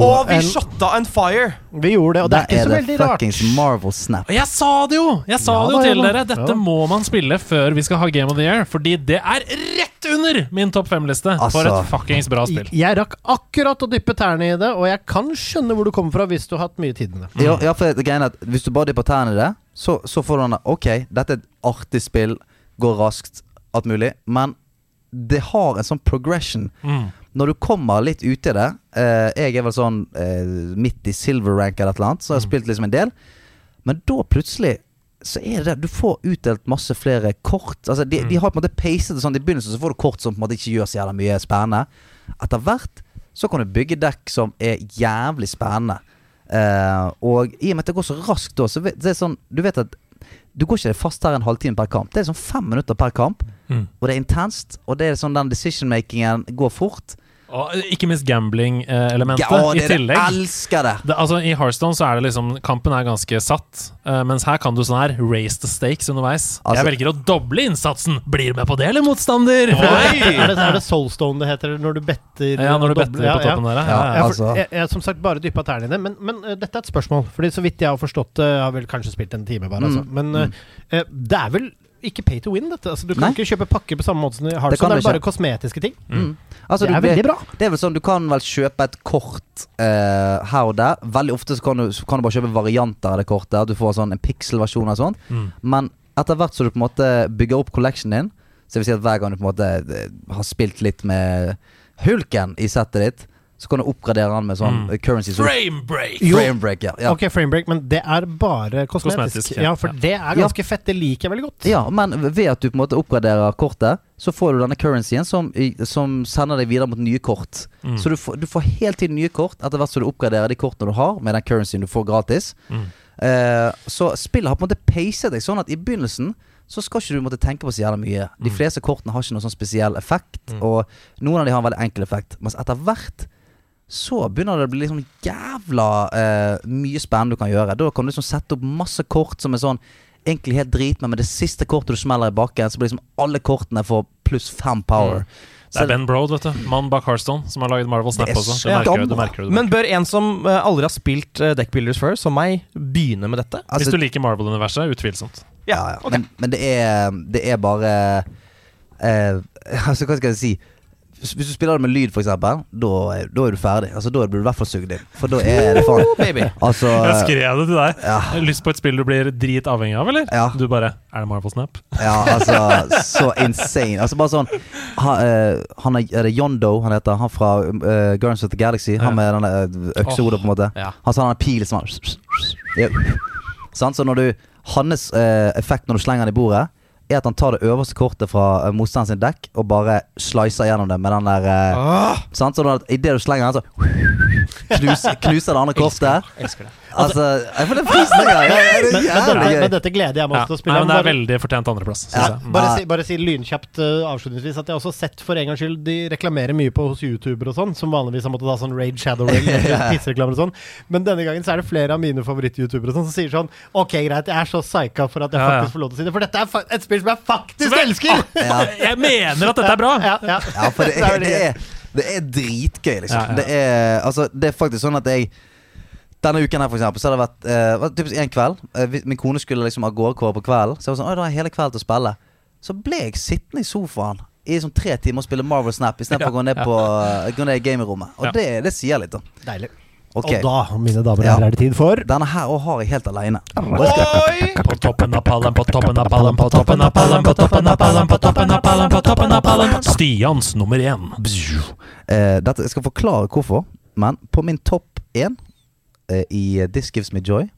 Og vi en- shotta en fire! Vi gjorde det, og det er ikke så veldig rart. Marvel Snap. Og jeg sa det jo! Jeg sa Ja det jo til dere. Dette Ja. må man spille før vi skal ha Game of the Year. Fordi det er rett under min topp fem-liste for Altså. et fuckings bra spill. Jeg rakk akkurat å dyppe tærne i det, og jeg kan skjønne hvor du kommer fra hvis du har hatt mye tid med det. Ja, ja, for det greien er at Hvis du bare dypper tærne i det, så, så får du den der Ok, dette er et artig spill, går raskt, alt mulig. Men det har en sånn progression. Mm. Når du kommer litt ut i det eh, Jeg er vel sånn eh, midt i silver rank eller et eller annet, så jeg har spilt liksom en del. Men da plutselig så er det det Du får utdelt masse flere kort. Altså De, de har på en måte pacet det sånn I begynnelsen så får du kort som på en måte ikke gjør så jævla mye spennende. Etter hvert så kan du bygge dekk som er jævlig spennende. Eh, og i og med at det går så raskt da, så det er sånn Du vet at du går ikke fast her en halvtime per kamp. Det er sånn fem minutter per kamp. Mm. Og det er intenst. Og det er sånn den decision-makingen går fort. Og ikke minst gambling-elementet Ja, i tillegg. Elsker det! Det, altså I Hearthstone så er det liksom Kampen er ganske satt, uh, mens her kan du sånn her raise the stakes underveis. Altså- jeg velger å doble innsatsen. Blir du med på det, eller motstander? Er det, er det Soulstone det heter når du better? Ja, når du better på toppen der, ja. Ja, ja, ja. Ja, Altså- jeg, jeg som sagt bare dyppa tærne i det, men, men uh, dette er et spørsmål. Fordi Så vidt jeg har forstått det, jeg har vel kanskje spilt en time bare, altså. Mm, Men eh, eh, det er vel ikke pay to win, dette? Altså, du kan Nei. ikke kjøpe pakker på samme måte som i kan Det, Det, du er bare kosmetiske ting. Mm. Altså, det du- er veldig bra. Det er vel sånn, Du kan vel kjøpe et kort uh, her og der. Veldig ofte så kan, du, så kan du bare kjøpe varianter av det kortet. At du får sånn en pixel-versjon og sånt. Mm. Men etter hvert som du på en måte bygger opp collectionen din, så vil si at hver gang du på en måte eh, har spilt litt med hulken i settet ditt, så kan du oppgradere den med sånn Mm. currency. Så Framebreak! Frame break! Jo. frame break, ja. ja. Ok, framebreak, men det er bare kosmetisk. Kosmetisk, ja. ja. for det er ganske fett. Det liker jeg veldig godt. Ja, men ved at du på en måte oppgraderer kortet, så får du denne currencyen som, som sender deg videre mot nye kort. Mm. Så du får, du får helt tiden nye kort etter hvert som du oppgraderer de kortene du har, med den currencyen du får gratis. Mm. Eh, så spillet har på en måte pacet deg sånn at i begynnelsen så skal ikke du måtte tenke på så jævla mye. De Mm. fleste kortene har ikke noen sånn spesiell effekt, Mm. og noen av de har en veldig enkel effekt. Mens etter hvert så begynner det å bli liksom jævla eh, mye spennende du kan gjøre. Da kan du liksom sette opp masse kort som er sånn egentlig helt drit, men med det siste kortet du smeller i bakken, så blir liksom alle kortene får pluss fem power. Det er Ben Brode, vet du. Mannen bak Hearthstone, som har laget Marvel Snap også. så Det merker du. merker, du merker. Men bør en som eh, aldri har spilt uh, Deckbuilders før, som meg, begynne med dette? Hvis Altså, du liker Marvel-universet, utvilsomt. ja, ja. Okay. Men, men det er Det er bare eh, Altså, hva skal jeg si? Hvis du spiller det med lyd, eksempel, da er, da er du ferdig. Altså, Da blir du i hvert fall sugd inn. For da er det faen Altså Jeg skrev det til deg. ja, Lyst på et spill du blir dritavhengig av, eller? Ja. Du bare Er det Marvel Snap? ja, altså Så insane. Altså, bare sånn han, eh, han er, er det Yondo han heter? Han fra uh, Guardians of the Galaxy. Han med den der øksehodet, på en måte. Ja. Han sa han har pil som han ja. Sant? Så når du Hans uh, effekt når du slenger den i bordet, er at han tar det øverste kortet fra uh, motstanderen sin dekk og bare slicer gjennom det med den der eh, Ah, Sant? Så når, idet du slenger den, så knus, knuser det andre kortet. elsker det. Altså, jeg får det frysninger. Det er Men, men, jævlig dette, gøy. men dette gleder jeg meg Ja. også til å Nei, spille. men det er Bare- veldig fortjent andreplass, Ja. jeg. Mm. Bare si, bare si lynkjapt eh, avslutningsvis at jeg har også sett for en gangs skyld De reklamerer mye på hos YouTuber og sånn, som vanligvis har måttet ha sånn Raid Shadow pissereklamer og sånn. Men denne gangen så er det flere av mine favoritt-youtubere sånn, som sier sånn Ok, greit, jeg er så psyka for at jeg Ja, ja. faktisk får lov til å si det. For dette er fa et spill som jeg faktisk elsker! Ja. Jeg mener at dette er bra! Ja, ja. Ja, for det er er, det er, det er dritgøy, liksom. Ja, ja. Det, er, altså, det er faktisk sånn at jeg Denne uken her for eksempel Så har det vært eh, typisk en kveld eh, vi- Min kone skulle liksom av gårde på kvelden Så jeg var sånn, «Oi, da har jeg hele kvelden til å spille Så ble jeg sittende i sofaen I sånn tre timer og spille Marvel Snap I stedet for å gå ned på eh, Gå ned i gamerommet Og Ja. det, det sier litt da Deilig. Ok Og da, mine damer og Ja. herrer, er det tid for Denne her òg har jeg helt alene Oi! På toppen av pallen, på toppen av pallen, på toppen av pallen, på toppen av pallen, på toppen av pallen, på toppen av pallen. Stians nummer én. eh, dette, Jeg skal forklare hvorfor Men på min topp 1 eh, I This Gives Me Joy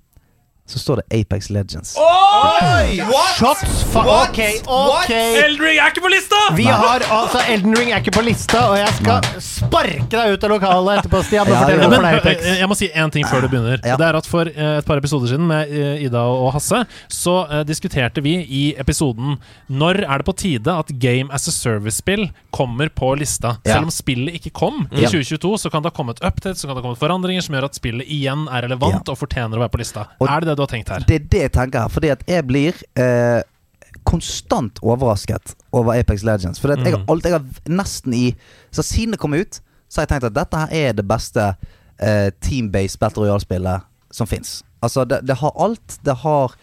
Så står det Apex Legends Oi! What? Shots fa... What? Ok, ok. Ring er ikke på lista! Vi har altså Elden Ring er ikke på lista, og jeg skal sparke deg ut av lokalet etterpå, Stian. Ja, ja. Men, det eh, Apex. jeg må si én ting før du begynner. Ja. Det er at For eh, et par episoder siden med eh, Ida og Hasse Så diskuterte vi i episoden Når er det på tide at Game as a Service-spill kommer på lista. Ja. Selv om spillet ikke kom i 2022, så kan det ha kommet updates Så kan det ha kommet forandringer som gjør at spillet igjen er relevant og fortjener å være på lista. Og- er det det du har tenkt her? Det er det jeg tenker her Fordi at jeg blir eh, Konstant overrasket Over Apex Legends Fordi at jeg, har Mm. alt, jeg har nesten i Så siden det kom ut Så har jeg tenkt at dette her er det beste eh, Team-based Battle Royale-spillet Som finnes Altså det, det har alt Det har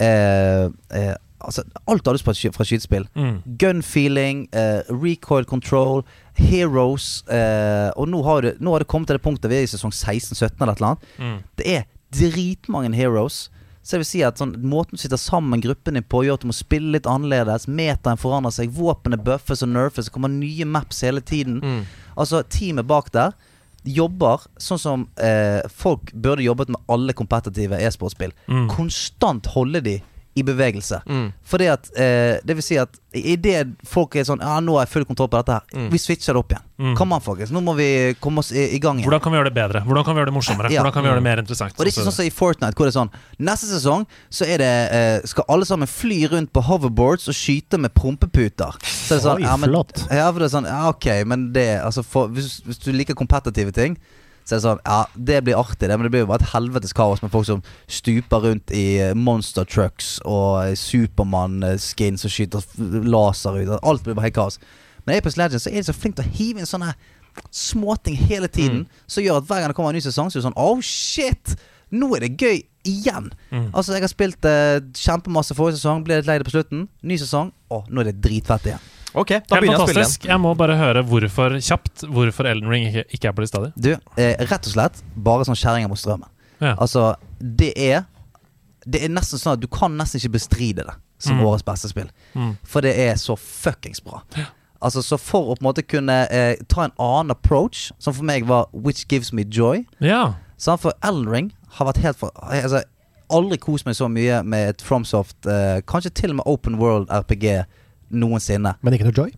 eh, eh, Altså alt du på sky- fra skytespill Mm. Gun feeling, eh, recoil control, heroes eh, Og nå har, det, nå har det kommet til det punktet Vi er i sesong 16-17 eller et eller annet Mm. Det er dritmange heroes. Så jeg vil si at sånn, måten du sitter sammen gruppen din på Gjør at du må spille litt annerledes. Metaen forandrer seg. Våpenet buffes og nerfes. Det kommer nye maps hele tiden. Mm. Altså teamet bak der Jobber sånn som eh, Folk burde jobbet med alle kompetitive e-sportspill. Mm. Konstant holde de i bevegelse Mm. Fordi at eh, Det vil si at i det folk er sånn Ja, nå har jeg full kontroll på dette her Mm. Vi switcher det opp igjen Mm. Kom an folkens Nå må vi komme oss i, i gang igjen Hvordan kan vi gjøre det bedre? Hvordan kan vi gjøre det morsommere? Ja. Hvordan kan vi gjøre det mer interessant? Og det er ikke sånn som i Fortnite, hvor det er sånn Neste sesong så er det eh, skal alle sammen fly rundt på hoverboards og skyte med prompeputer. Så er sånn, Oi, ja, men, flott. Ja, for det er sånn Ja, ok, men det altså for, hvis, hvis du liker kompetitive ting, så er sånn Ja, det blir artig, det, men det blir jo bare et helvetes kaos med folk som stuper rundt i eh, monster trucks og eh, Supermann-skins og skyter laser ut. Alt blir bare helt kaos. Men i Apex Legends så er de så flinke til å hive inn sånne småting hele tiden, som gjør at hver gang det kommer en ny sesong, så er det sånn Oh shit! Nå er det gøy igjen! Mm. Altså Jeg har spilt eh, kjempemasse forrige sesong, ble litt lei det på slutten. Ny sesong, å, nå er det dritfett igjen. Ok, da Helt begynner jeg å spille igjen. fantastisk. Jeg må bare høre hvorfor kjapt Hvorfor Elden Ring ikke, ikke er på lista di. Du, eh, rett og slett bare sånn kjerringer mot strømmen. Ja. Altså, det er Det er nesten sånn at du kan nesten ikke bestride det som Mm. årets beste spill. Mm. For det er så fuckings bra. Altså, så for å på en måte kunne eh, ta en annen approach, som for meg var Which Gives Me Joy ja. Sant? For Elden Ring har vært helt for altså, Aldri kost meg så mye med et Fromsoft eh, Kanskje til og med Open World RPG noensinne. Men ikke noe joy?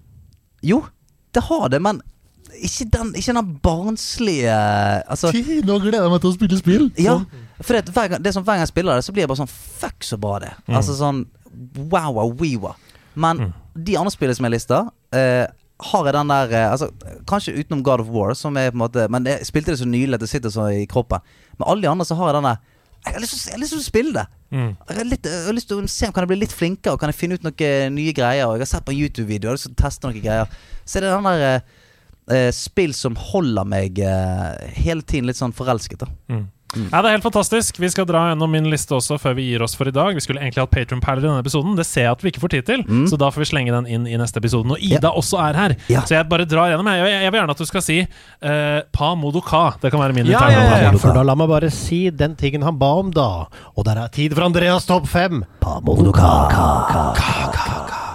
Jo, det har det, men ikke den, ikke den barnslige Altså nå gleder jeg meg til å spille spill! Ja, for det, hver gang, det som hver gang jeg spiller det, så blir jeg bare sånn Fuck, så bra det. Mm. Altså sånn wow, wow. Men Mm. de andre spillene som er lista, eh, har jeg den der eh, Altså Kanskje utenom God of War, som er på en måte Men jeg spilte det så nylig at det sitter så i kroppen. Men alle de andre så har jeg den der Jeg har lyst til å- spille det. Mm. Jeg har, litt, jeg har lyst til å se om kan jeg bli litt flinkere og kan jeg finne ut noen nye greier. Og jeg har sett på en YouTube-video jeg har lyst til å teste noen greier. Så er det den der eh, eh, spill som holder meg eh, hele tiden litt sånn forelsket. da Mm. Ja, Det er helt fantastisk. Vi skal dra gjennom min liste også før vi gir oss for i dag. Vi skulle egentlig hatt Patron Perler i denne episoden. Det ser jeg at vi ikke får tid til, Mm. så da får vi slenge den inn i neste episode. Og Ida også er her, Ja. så jeg bare drar gjennom. Jeg, jeg, jeg vil gjerne at du skal si uh, Pa Modoka. Det kan være min Ja, interne ja, ja, ja. For da la meg bare si den tingen han ba om, da. Og der er tid for Andreas topp fem.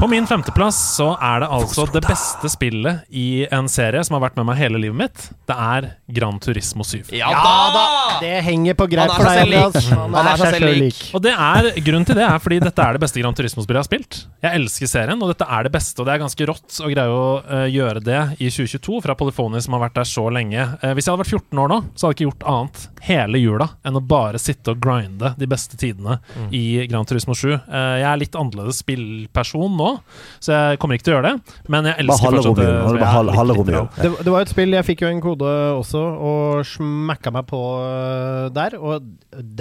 På min femteplass så er det altså det beste spillet i en serie som har vært med meg hele livet mitt. Det er Gran Turismo 7. Ja da! Det henger på greip Han er for seg deg, selv lik. Andreas. Han er seg selv lik. Og det er, Grunnen til det er fordi dette er det beste Gran Turismo-spillet jeg har spilt. Jeg elsker serien, og dette er det beste. Og det er ganske rått å greie å eh, gjøre det i 2022 fra Polyphony, som har vært der så lenge. Eh, hvis jeg hadde vært 14 år nå, så hadde jeg ikke gjort annet hele jula enn å bare sitte og grinde de beste tidene i Gran Turismo 7. Eh, jeg er litt annerledes spillperson nå, så jeg kommer ikke til å gjøre det. Men jeg elsker fortsatt er det romjulen. det. Det, var et spill, jeg fikk jo en kode også, og smakka meg på øh, der. Og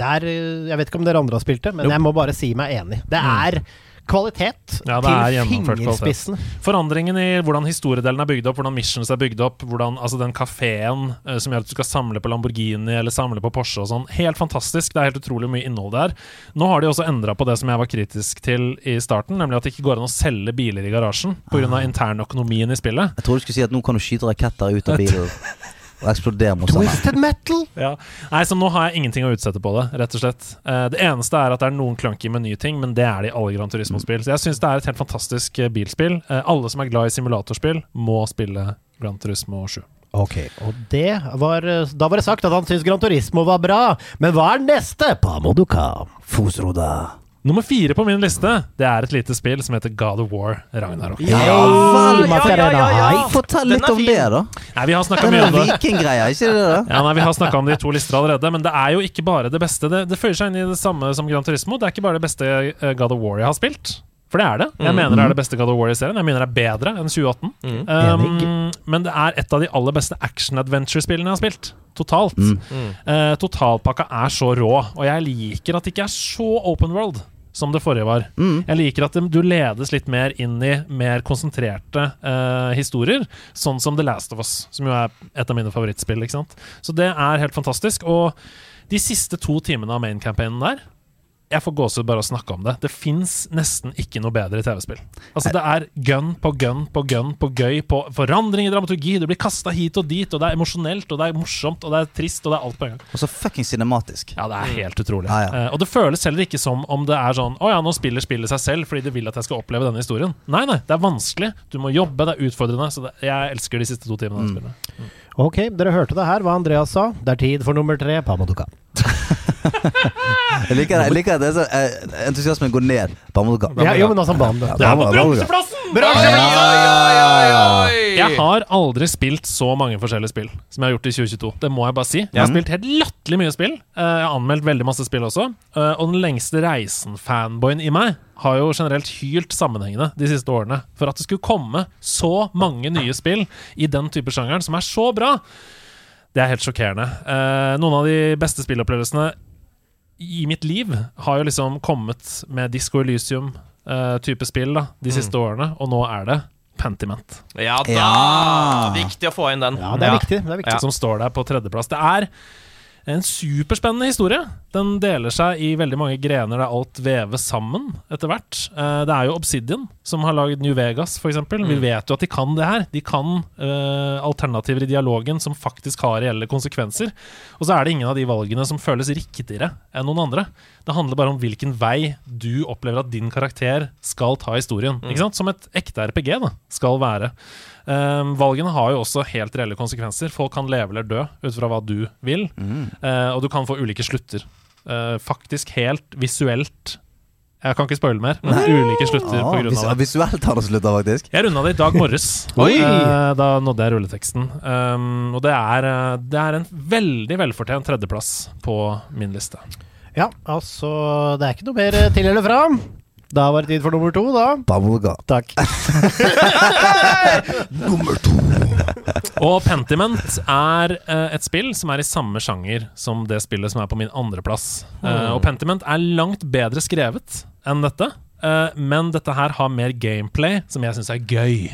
der Jeg vet ikke om dere andre har spilt det, men Jo. jeg må bare si meg enig. Det Mm. Kvalitet Ja, det til fingerspissen. Forandringen i hvordan historiedelen er bygd opp, hvordan missions er bygd opp, hvordan, altså den kafeen uh, som gjør at du skal samle på Lamborghini eller samle på Porsche og sånn. Helt fantastisk. Det er helt utrolig mye innhold der. Nå har de også endra på det som jeg var kritisk til i starten, nemlig at det ikke går an å selge biler i garasjen pga. Ah. av internøkonomien i spillet. Jeg tror du skulle si at nå kan du skyte raketter ut av bilen og eksplodere motstanderen. Twisted metal! Ja. Nei, så nå har jeg ingenting å utsette på det, rett og slett. Eh, det eneste er at det er noen clunky menyting, men det er det i alle Gran Turismo-spill. Så jeg syns det er et helt fantastisk eh, bilspill. Eh, alle som er glad i simulatorspill, må spille Gran Turismo 7. Ok, og det var Da var det sagt at han syntes Gran Turismo var bra, men hva er neste? Pamoduka. Fosroda. Nummer fire på min liste Det er et lite spill som heter God of War Ragnarok. Ja vel, ja, ja! Fortell litt om fin. det, da. Nei, vi har snakka mye om det. vikinggreia, ikke det? da? Ja, nei, Vi har snakka om det i to lister allerede, men det er jo ikke bare det beste. Det, det føyer seg inn i det samme som Gran Turismo. Det er ikke bare det beste eh, God of War jeg har spilt. For det er det. Jeg mener det er det beste God of War i serien. Jeg mener det er bedre enn 2018. Mm. Um, men det er et av de aller beste action-adventure-spillene jeg har spilt. Totalt. Eh, totalpakka er så rå, og jeg liker at det ikke er så open world som det forrige var. Jeg liker at du ledes litt mer inn i mer konsentrerte uh, historier, sånn som The Last of Us, som jo er et av mine favorittspill. ikke sant? Så det er helt fantastisk. Og de siste to timene av main-campaignen der jeg får gåsehud bare av å snakke om det. Det fins nesten ikke noe bedre i TV-spill. Altså Det er gun på gun på gun på gøy, på forandring i dramaturgi. Du blir kasta hit og dit, og det er emosjonelt, og det er morsomt, og det er trist, og det er alt på en gang. Og så fucking cinematisk. Ja, det er helt utrolig. Ja, ja. Uh, og det føles heller ikke som om det er sånn Å ja, nå spiller spillet seg selv fordi det vil at jeg skal oppleve denne historien. Nei, nei, det er vanskelig. Du må jobbe, det er utfordrende. Så det, jeg elsker de siste to timene av spillet. Ok, dere hørte det her, hva Andreas sa. Det er tid for nummer tre, Pamoduka. Jeg liker, det. jeg liker det. det er så, eh, entusiasmen går ned. Pamoduka. Ja, jo, men altså. Ja, Det er Pamoduka. Jeg har aldri spilt så mange forskjellige spill som jeg har gjort i 2022. Det må jeg bare si. Jeg har spilt helt latterlig mye spill. Eh, Jeg har anmeldt veldig masse spill også. Eh, Og den lengste reisen-fanboyen i meg har jo generelt hylt sammenhengende de siste årene for at det skulle komme så mange nye spill i den type sjangeren som er så bra. Det er helt sjokkerende. Eh, noen av de beste spillopplevelsene i mitt liv har jo liksom kommet med Disco Elysium-type spill da, de siste årene, og nå er det Pentiment. Ja da! Ja. Viktig å få inn den. Ja, det er viktig. Det er viktig. som står der på tredjeplass. Det er en superspennende historie. Den deler seg i veldig mange grener der alt veves sammen etter hvert. Eh, Det er jo Obsidian som har lagd New Vegas, f.eks. eksempel Vi vet jo at de kan det her. De kan uh, alternativer i dialogen som faktisk har reelle konsekvenser. Og så er det ingen av de valgene som føles riktigere enn noen andre. Det handler bare om hvilken vei du opplever at din karakter skal ta historien. Ikke sant? Som et ekte RPG da, skal være. Um, valgene har jo også helt reelle konsekvenser. Folk kan leve eller dø ut fra hva du vil. Eh, og du kan få ulike slutter. Uh, faktisk helt visuelt Jeg kan ikke spoile mer, men ulike slutter ah, på grunn vis av det. visuelt har det slutta, faktisk. Jeg runda det i dag morges. Oi! Eh, da nådde jeg rulleteksten. Um, og det er, det er en veldig velfortjent tredjeplass på min liste. Ja, altså Det er ikke noe mer til eller fra. Da var det tid for nummer to, da. Bubblegum. Takk. Og Pentiment er eh, et spill som er i samme sjanger som det spillet som er på min andreplass. Uh, og Pentiment er langt bedre skrevet enn dette. Eh, men dette her har mer gameplay, som jeg syns er gøy.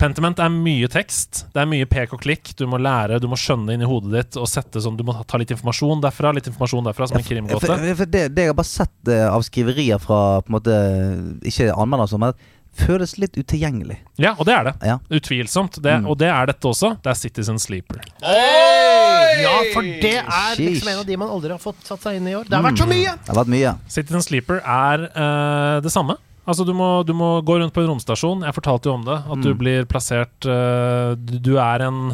Pentiment er mye tekst. Det er mye pek og klikk. Du må lære, du må skjønne inn i hodet ditt og sette sånn Du må ta litt informasjon derfra, litt informasjon derfra, som en For, krimgåte. for det, det jeg har bare sett eh, av skriverier fra på en måte Ikke anmeldere, men føles litt utilgjengelig. Ja, og det er det. Ja. Utvilsomt. Det, Og det er dette også. Det er Citizen Sleeper. Ja, for det er liksom en av de man aldri har fått satt seg inn i i år. Det har vært så mye! Det har vært mye. Citizen Sleeper er uh, det samme. Altså du må, du må gå rundt på en romstasjon. Jeg fortalte jo om det. At du blir plassert uh, du, du er en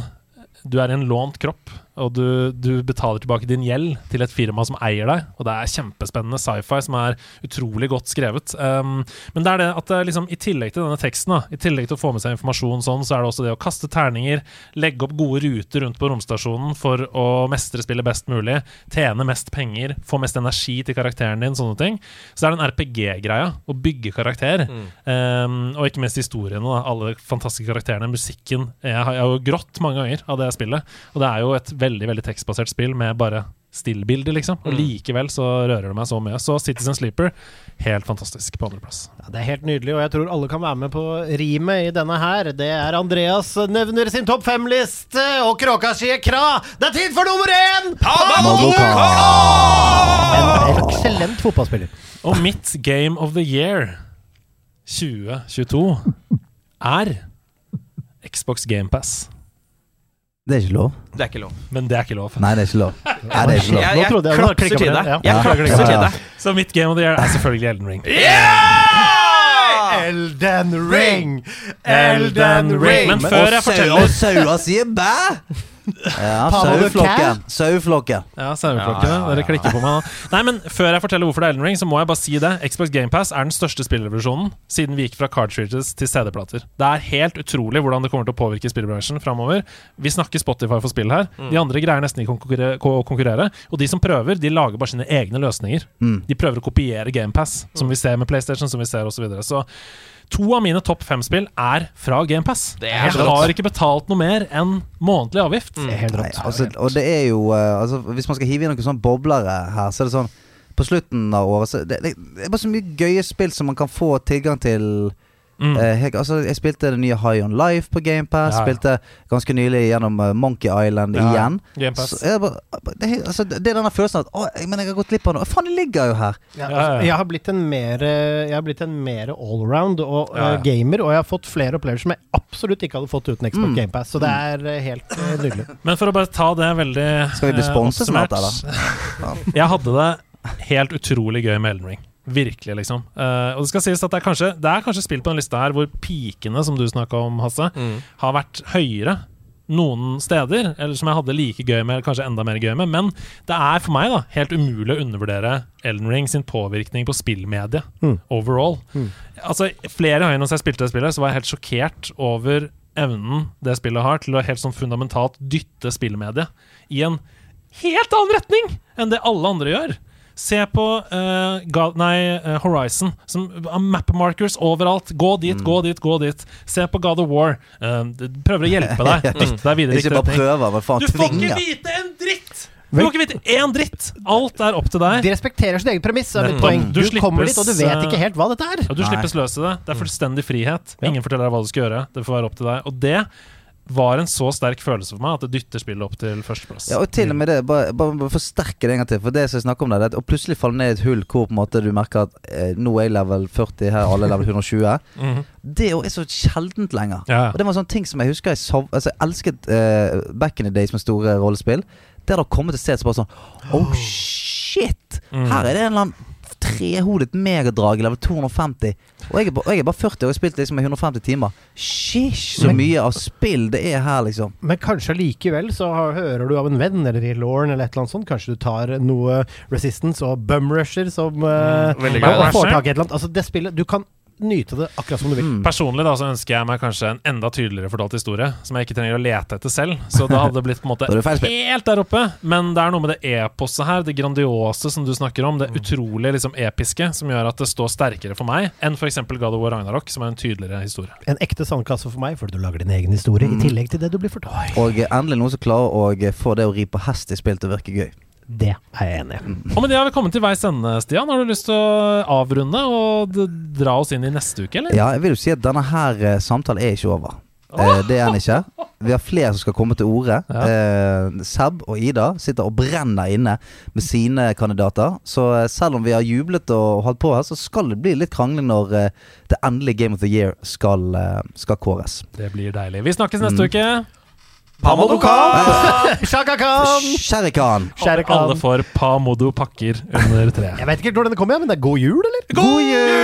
Du er en lånt kropp, og du, du betaler tilbake din gjeld til et firma som eier deg. Og det er kjempespennende sci-fi som er utrolig godt skrevet. Um, men det er det at det liksom, i tillegg til denne teksten, da, i tillegg til å få med seg informasjon sånn, så er det også det å kaste terninger, legge opp gode ruter rundt på romstasjonen for å mestre spillet best mulig, tjene mest penger, få mest energi til karakteren din, sånne ting. Så det er den RPG-greia, å bygge karakter. Um, og ikke minst historiene, da. alle fantastiske karakterene, musikken. Jeg har, jeg har jo grått mange ganger av det spillet. Og det er jo et veldig veldig veldig tekstbasert spill med bare stillbilder, liksom. Og likevel så rører det meg så mye. Så Citizen Sleeper, helt fantastisk på andreplass. Ja, det er helt nydelig, og jeg tror alle kan være med på rimet i denne her. Det er Andreas nevner sin topp fem-liste, og kråka sier kra! Det er tid for nummer én! En eksellent fotballspiller. Og mitt Game of the Year 2022 er Xbox GamePass. Det er ikke lov. Det er ikke lov. Men det er ikke lov. Nei, det er ikke lov. Nei, det er ikke lov. Jeg, jeg jeg- klapser til deg. ja. Jeg Ja. klapser Ja. til deg. Så mitt Game of the Year er selvfølgelig Elden Ring. Elden Ring! Elden Ring. Men før jeg forteller Og saua sier bæ! Ja, saueflokken. Saueflokken. Ja, saueflokkene. Ja, ja, ja. Dere klikker på meg nå. Nei, men Før jeg forteller hvorfor det er Elden Ring, så må jeg bare si det. Xbox GamePass er den største spillrevolusjonen siden vi gikk fra cartridges til CD-plater. Det er helt utrolig hvordan det kommer til å påvirke spillbransjen framover. Vi snakker Spotify for spill her. De andre greier nesten ikke å konkurrere, å konkurrere. Og de som prøver, de lager bare sine egne løsninger. De prøver å kopiere GamePass, som vi ser med PlayStation, som vi ser osv. Så, videre. så To av mine topp fem-spill er fra GamePass. Det Jeg rått. har ikke betalt noe mer enn månedlig avgift. Det er helt Nei, altså, og det er jo eh, altså, Hvis man skal hive inn noen sånne boblere her, så er det sånn På slutten av året så det, det, det er bare så mye gøye spill som man kan få tilgang til. Mm. Jeg, altså, jeg spilte det nye High On Life på GamePass. Ja, ja. Spilte ganske nylig gjennom eh, Monkey Island Ja, ja. igjen. Game Pass. Så jeg bare, det, er altså, det er denne følelsen av at Å, jeg, men jeg har gått glipp av noe. Faen, det ligger jo her! Jeg har blitt en mer Jeg har blitt en mer allround og Ja, ja. eh, gamer, og jeg har fått flere opplevelser som jeg absolutt ikke hadde fått uten Xbox Mm. Game Pass, så det er eh, helt eh, nydelig. Men for å bare ta det veldig Skal vi bli eh, sponset snart, oppsummert. Jeg hadde det helt utrolig gøy med Elden Ring. Virkelig, liksom. Uh, og det skal sies at det er, kanskje, det er kanskje spill på den lista her hvor pikene, som du snakka om, Hasse, Mm. har vært høyere noen steder, eller som jeg hadde like gøy med, eller kanskje enda mer gøy med. Men det er for meg da helt umulig å undervurdere Elden Ring sin påvirkning på spillmediet Mm. overall. Mm. Altså, flere ganger når jeg spilte det spillet, så var jeg helt sjokkert over evnen det spillet har til å helt sånn fundamentalt dytte spillmediet i en helt annen retning enn det alle andre gjør. Se på uh, God, nei, uh, Horizon. Som, uh, map markers overalt. Gå dit, Mm. gå dit, gå dit. Se på God of War. Eh, prøver å hjelpe deg. Dytte deg videre Ikke bare prøver, men faen Du får ikke vite en dritt! Du får ikke vite én dritt! Alt er opp til deg. De respekterer sitt eget premiss, er mitt poeng. Du Du, kommer dit, og du vet eh, ikke helt hva dette er. Ja, du Nei. slippes løs i det. Det er fullstendig frihet. Ja. Ingen forteller deg hva du skal gjøre. Det får være opp til deg. Og det var en så sterk følelse for meg at det dytter spillet opp til førsteplass. Ja, og til og med det, bare, bare, forsterke det en gang til. For det som jeg snakker om det, det er å plutselig falle ned i et hull hvor på en måte du merker at eh, nå er jeg level 40, her er alle level 120. Mhm. Det jo er så sjeldent lenger. Ja. Og det var en sånn ting som jeg husker jeg, sov, altså, jeg elsket eh, back in the days med store rollespill. Det har kommet et sted som bare sånn Oh shit! Mm. Her er det en eller annen trehodet megadrag i level 250. Og jeg er, bare, og jeg er bare 40 og har spilt liksom i 150 timer. Shish, så mye av spill det er her, liksom. Men kanskje likevel så hører du av en venn eller i Lauren eller et eller annet sånt. Kanskje du tar noe Resistance og Bumrusher som eh, veldig og, og får tak i et eller annet. Altså, det spillet Du kan nyte det akkurat som du vil. Mm. Personlig da så ønsker jeg meg kanskje en enda tydeligere fortalt historie, som jeg ikke trenger å lete etter selv. Så da hadde det blitt på en måte helt der oppe. Men det er noe med det eposet her, det grandiose som du snakker om, Mm. det utrolig liksom episke, som gjør at det står sterkere for meg enn f.eks. God of War Ragnarok, som er en tydeligere historie. En ekte sandkasse for meg, fordi du lager din egen historie Mm. i tillegg til det du blir fortalt. Og endelig noen som klarer å få det å ri på hest i spill til å virke gøy. Det er jeg enig i. Og med det har vi kommet til veis ende, Stian. Har du lyst til å avrunde og dra oss inn i neste uke, eller? Ja, jeg vil jo si at denne her eh, samtalen er ikke over. Eh, det er den ikke. Vi har flere som skal komme til orde. Ja. Eh, Seb og Ida sitter og brenner inne med sine kandidater. Så eh, selv om vi har jublet og holdt på her, så skal det bli litt krangling når eh, det endelige Game of the Year skal, eh, skal kåres. Det blir deilig. Vi snakkes neste Mm. uke. Shaka Khan! Shere Khan. Alle får Pamodo pakker under treet. Jeg vet ikke helt når denne kommer, men det er god jul, eller? God jul!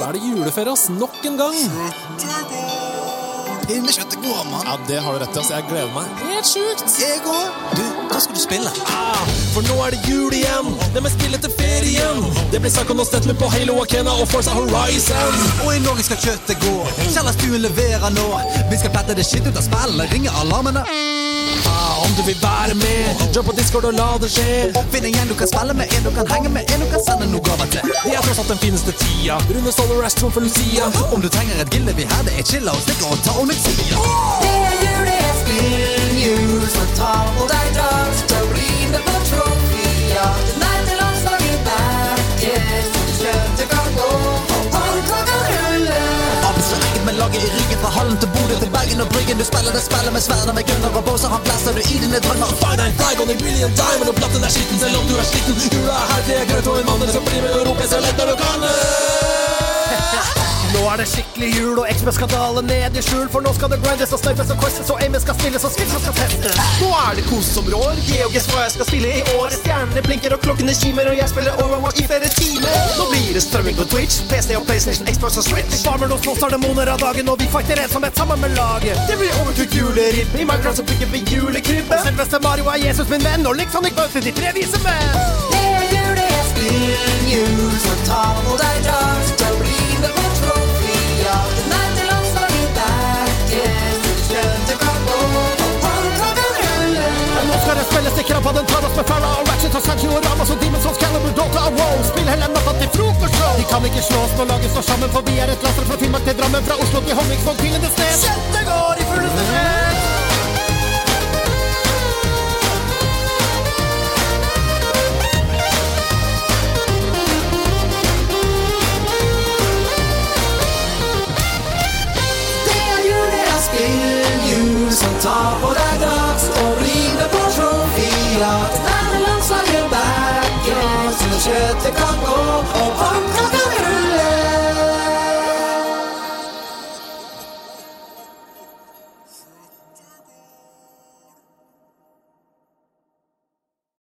Da er det juleferie, ass. Nok en gang. Pinnekjøttet går, mann. Ja, det har du rett i. altså. Jeg gleder meg. Helt sjukt. Jeg òg. Du, hva skal du spille. Ah, for nå er det jul igjen. Det med spillet til ferien. Det blir Psycho med på Halo Akena og Forza Horizon. Og i Norge skal kjøttet gå. Kjellerstuen leverer nå. Vi skal plette det skitt ut av spillet, ringe alarmene. Ah, om du vil være med, jobb på Discord og la det skje. Finn en gjeng du kan spille med, en du kan henge med, en du kan sende noe gaver til. Vi har tross alt den fineste tida. Rune Ståle Restaurant for Lucia. Om du trenger et gilde, vi her det er chilla og stikker og tar om litt tid. Det er jul, det er spill, jul, så ta på deg drakt og bli med på Bergen og Bryggen Du spiller det spillet med sverder med gunner og båser Han blæster du i dine drømmer. Find en flag on a million diamond Og platten er skitten selv om du er sliten. Jula er her, det er grønt og en mann som blir med og roper så lett når du kan Nå er det skikkelig jul og XP-skandale ned i skjul For nå skal det grindes og snipes og questes Og aimen skal stilles og skills skal testes Nå er det kos som rår. Georges hva jeg skal spille i år. Stjernene blinker og klokkene kimer, og jeg spiller Overwatch i flere timer. Nå blir det strømming på Twitch, PC og PlayStation, Xbox og Switch. Farmer nå slåss demoner av dagen Og vi fighter ensomhet sammen med laget Det blir overtrykt juleribbe. I Minecraft så bygger vi julekrybbe. Og selveste Mario er Jesus min venn Og liksom ikke møter de tre vise menn Det er jul, det er spill jul Så ta på deg drakt spilles i krabba Den tar oss med Farah og Ratchet og Sancho og Ramas Og Demon's Souls, Calibur, Dota og WoW. Spill hele natta til frokostshow De kan ikke slå oss når laget står sammen For vi er et laster fra Finnmark til Drammen. Fra Oslo til Honningsvåg til Lindesnes Kjente går i fulleste fred. Det er spill jul Som tar på deg Og klart. När den landslagen backar Så kött det kan gå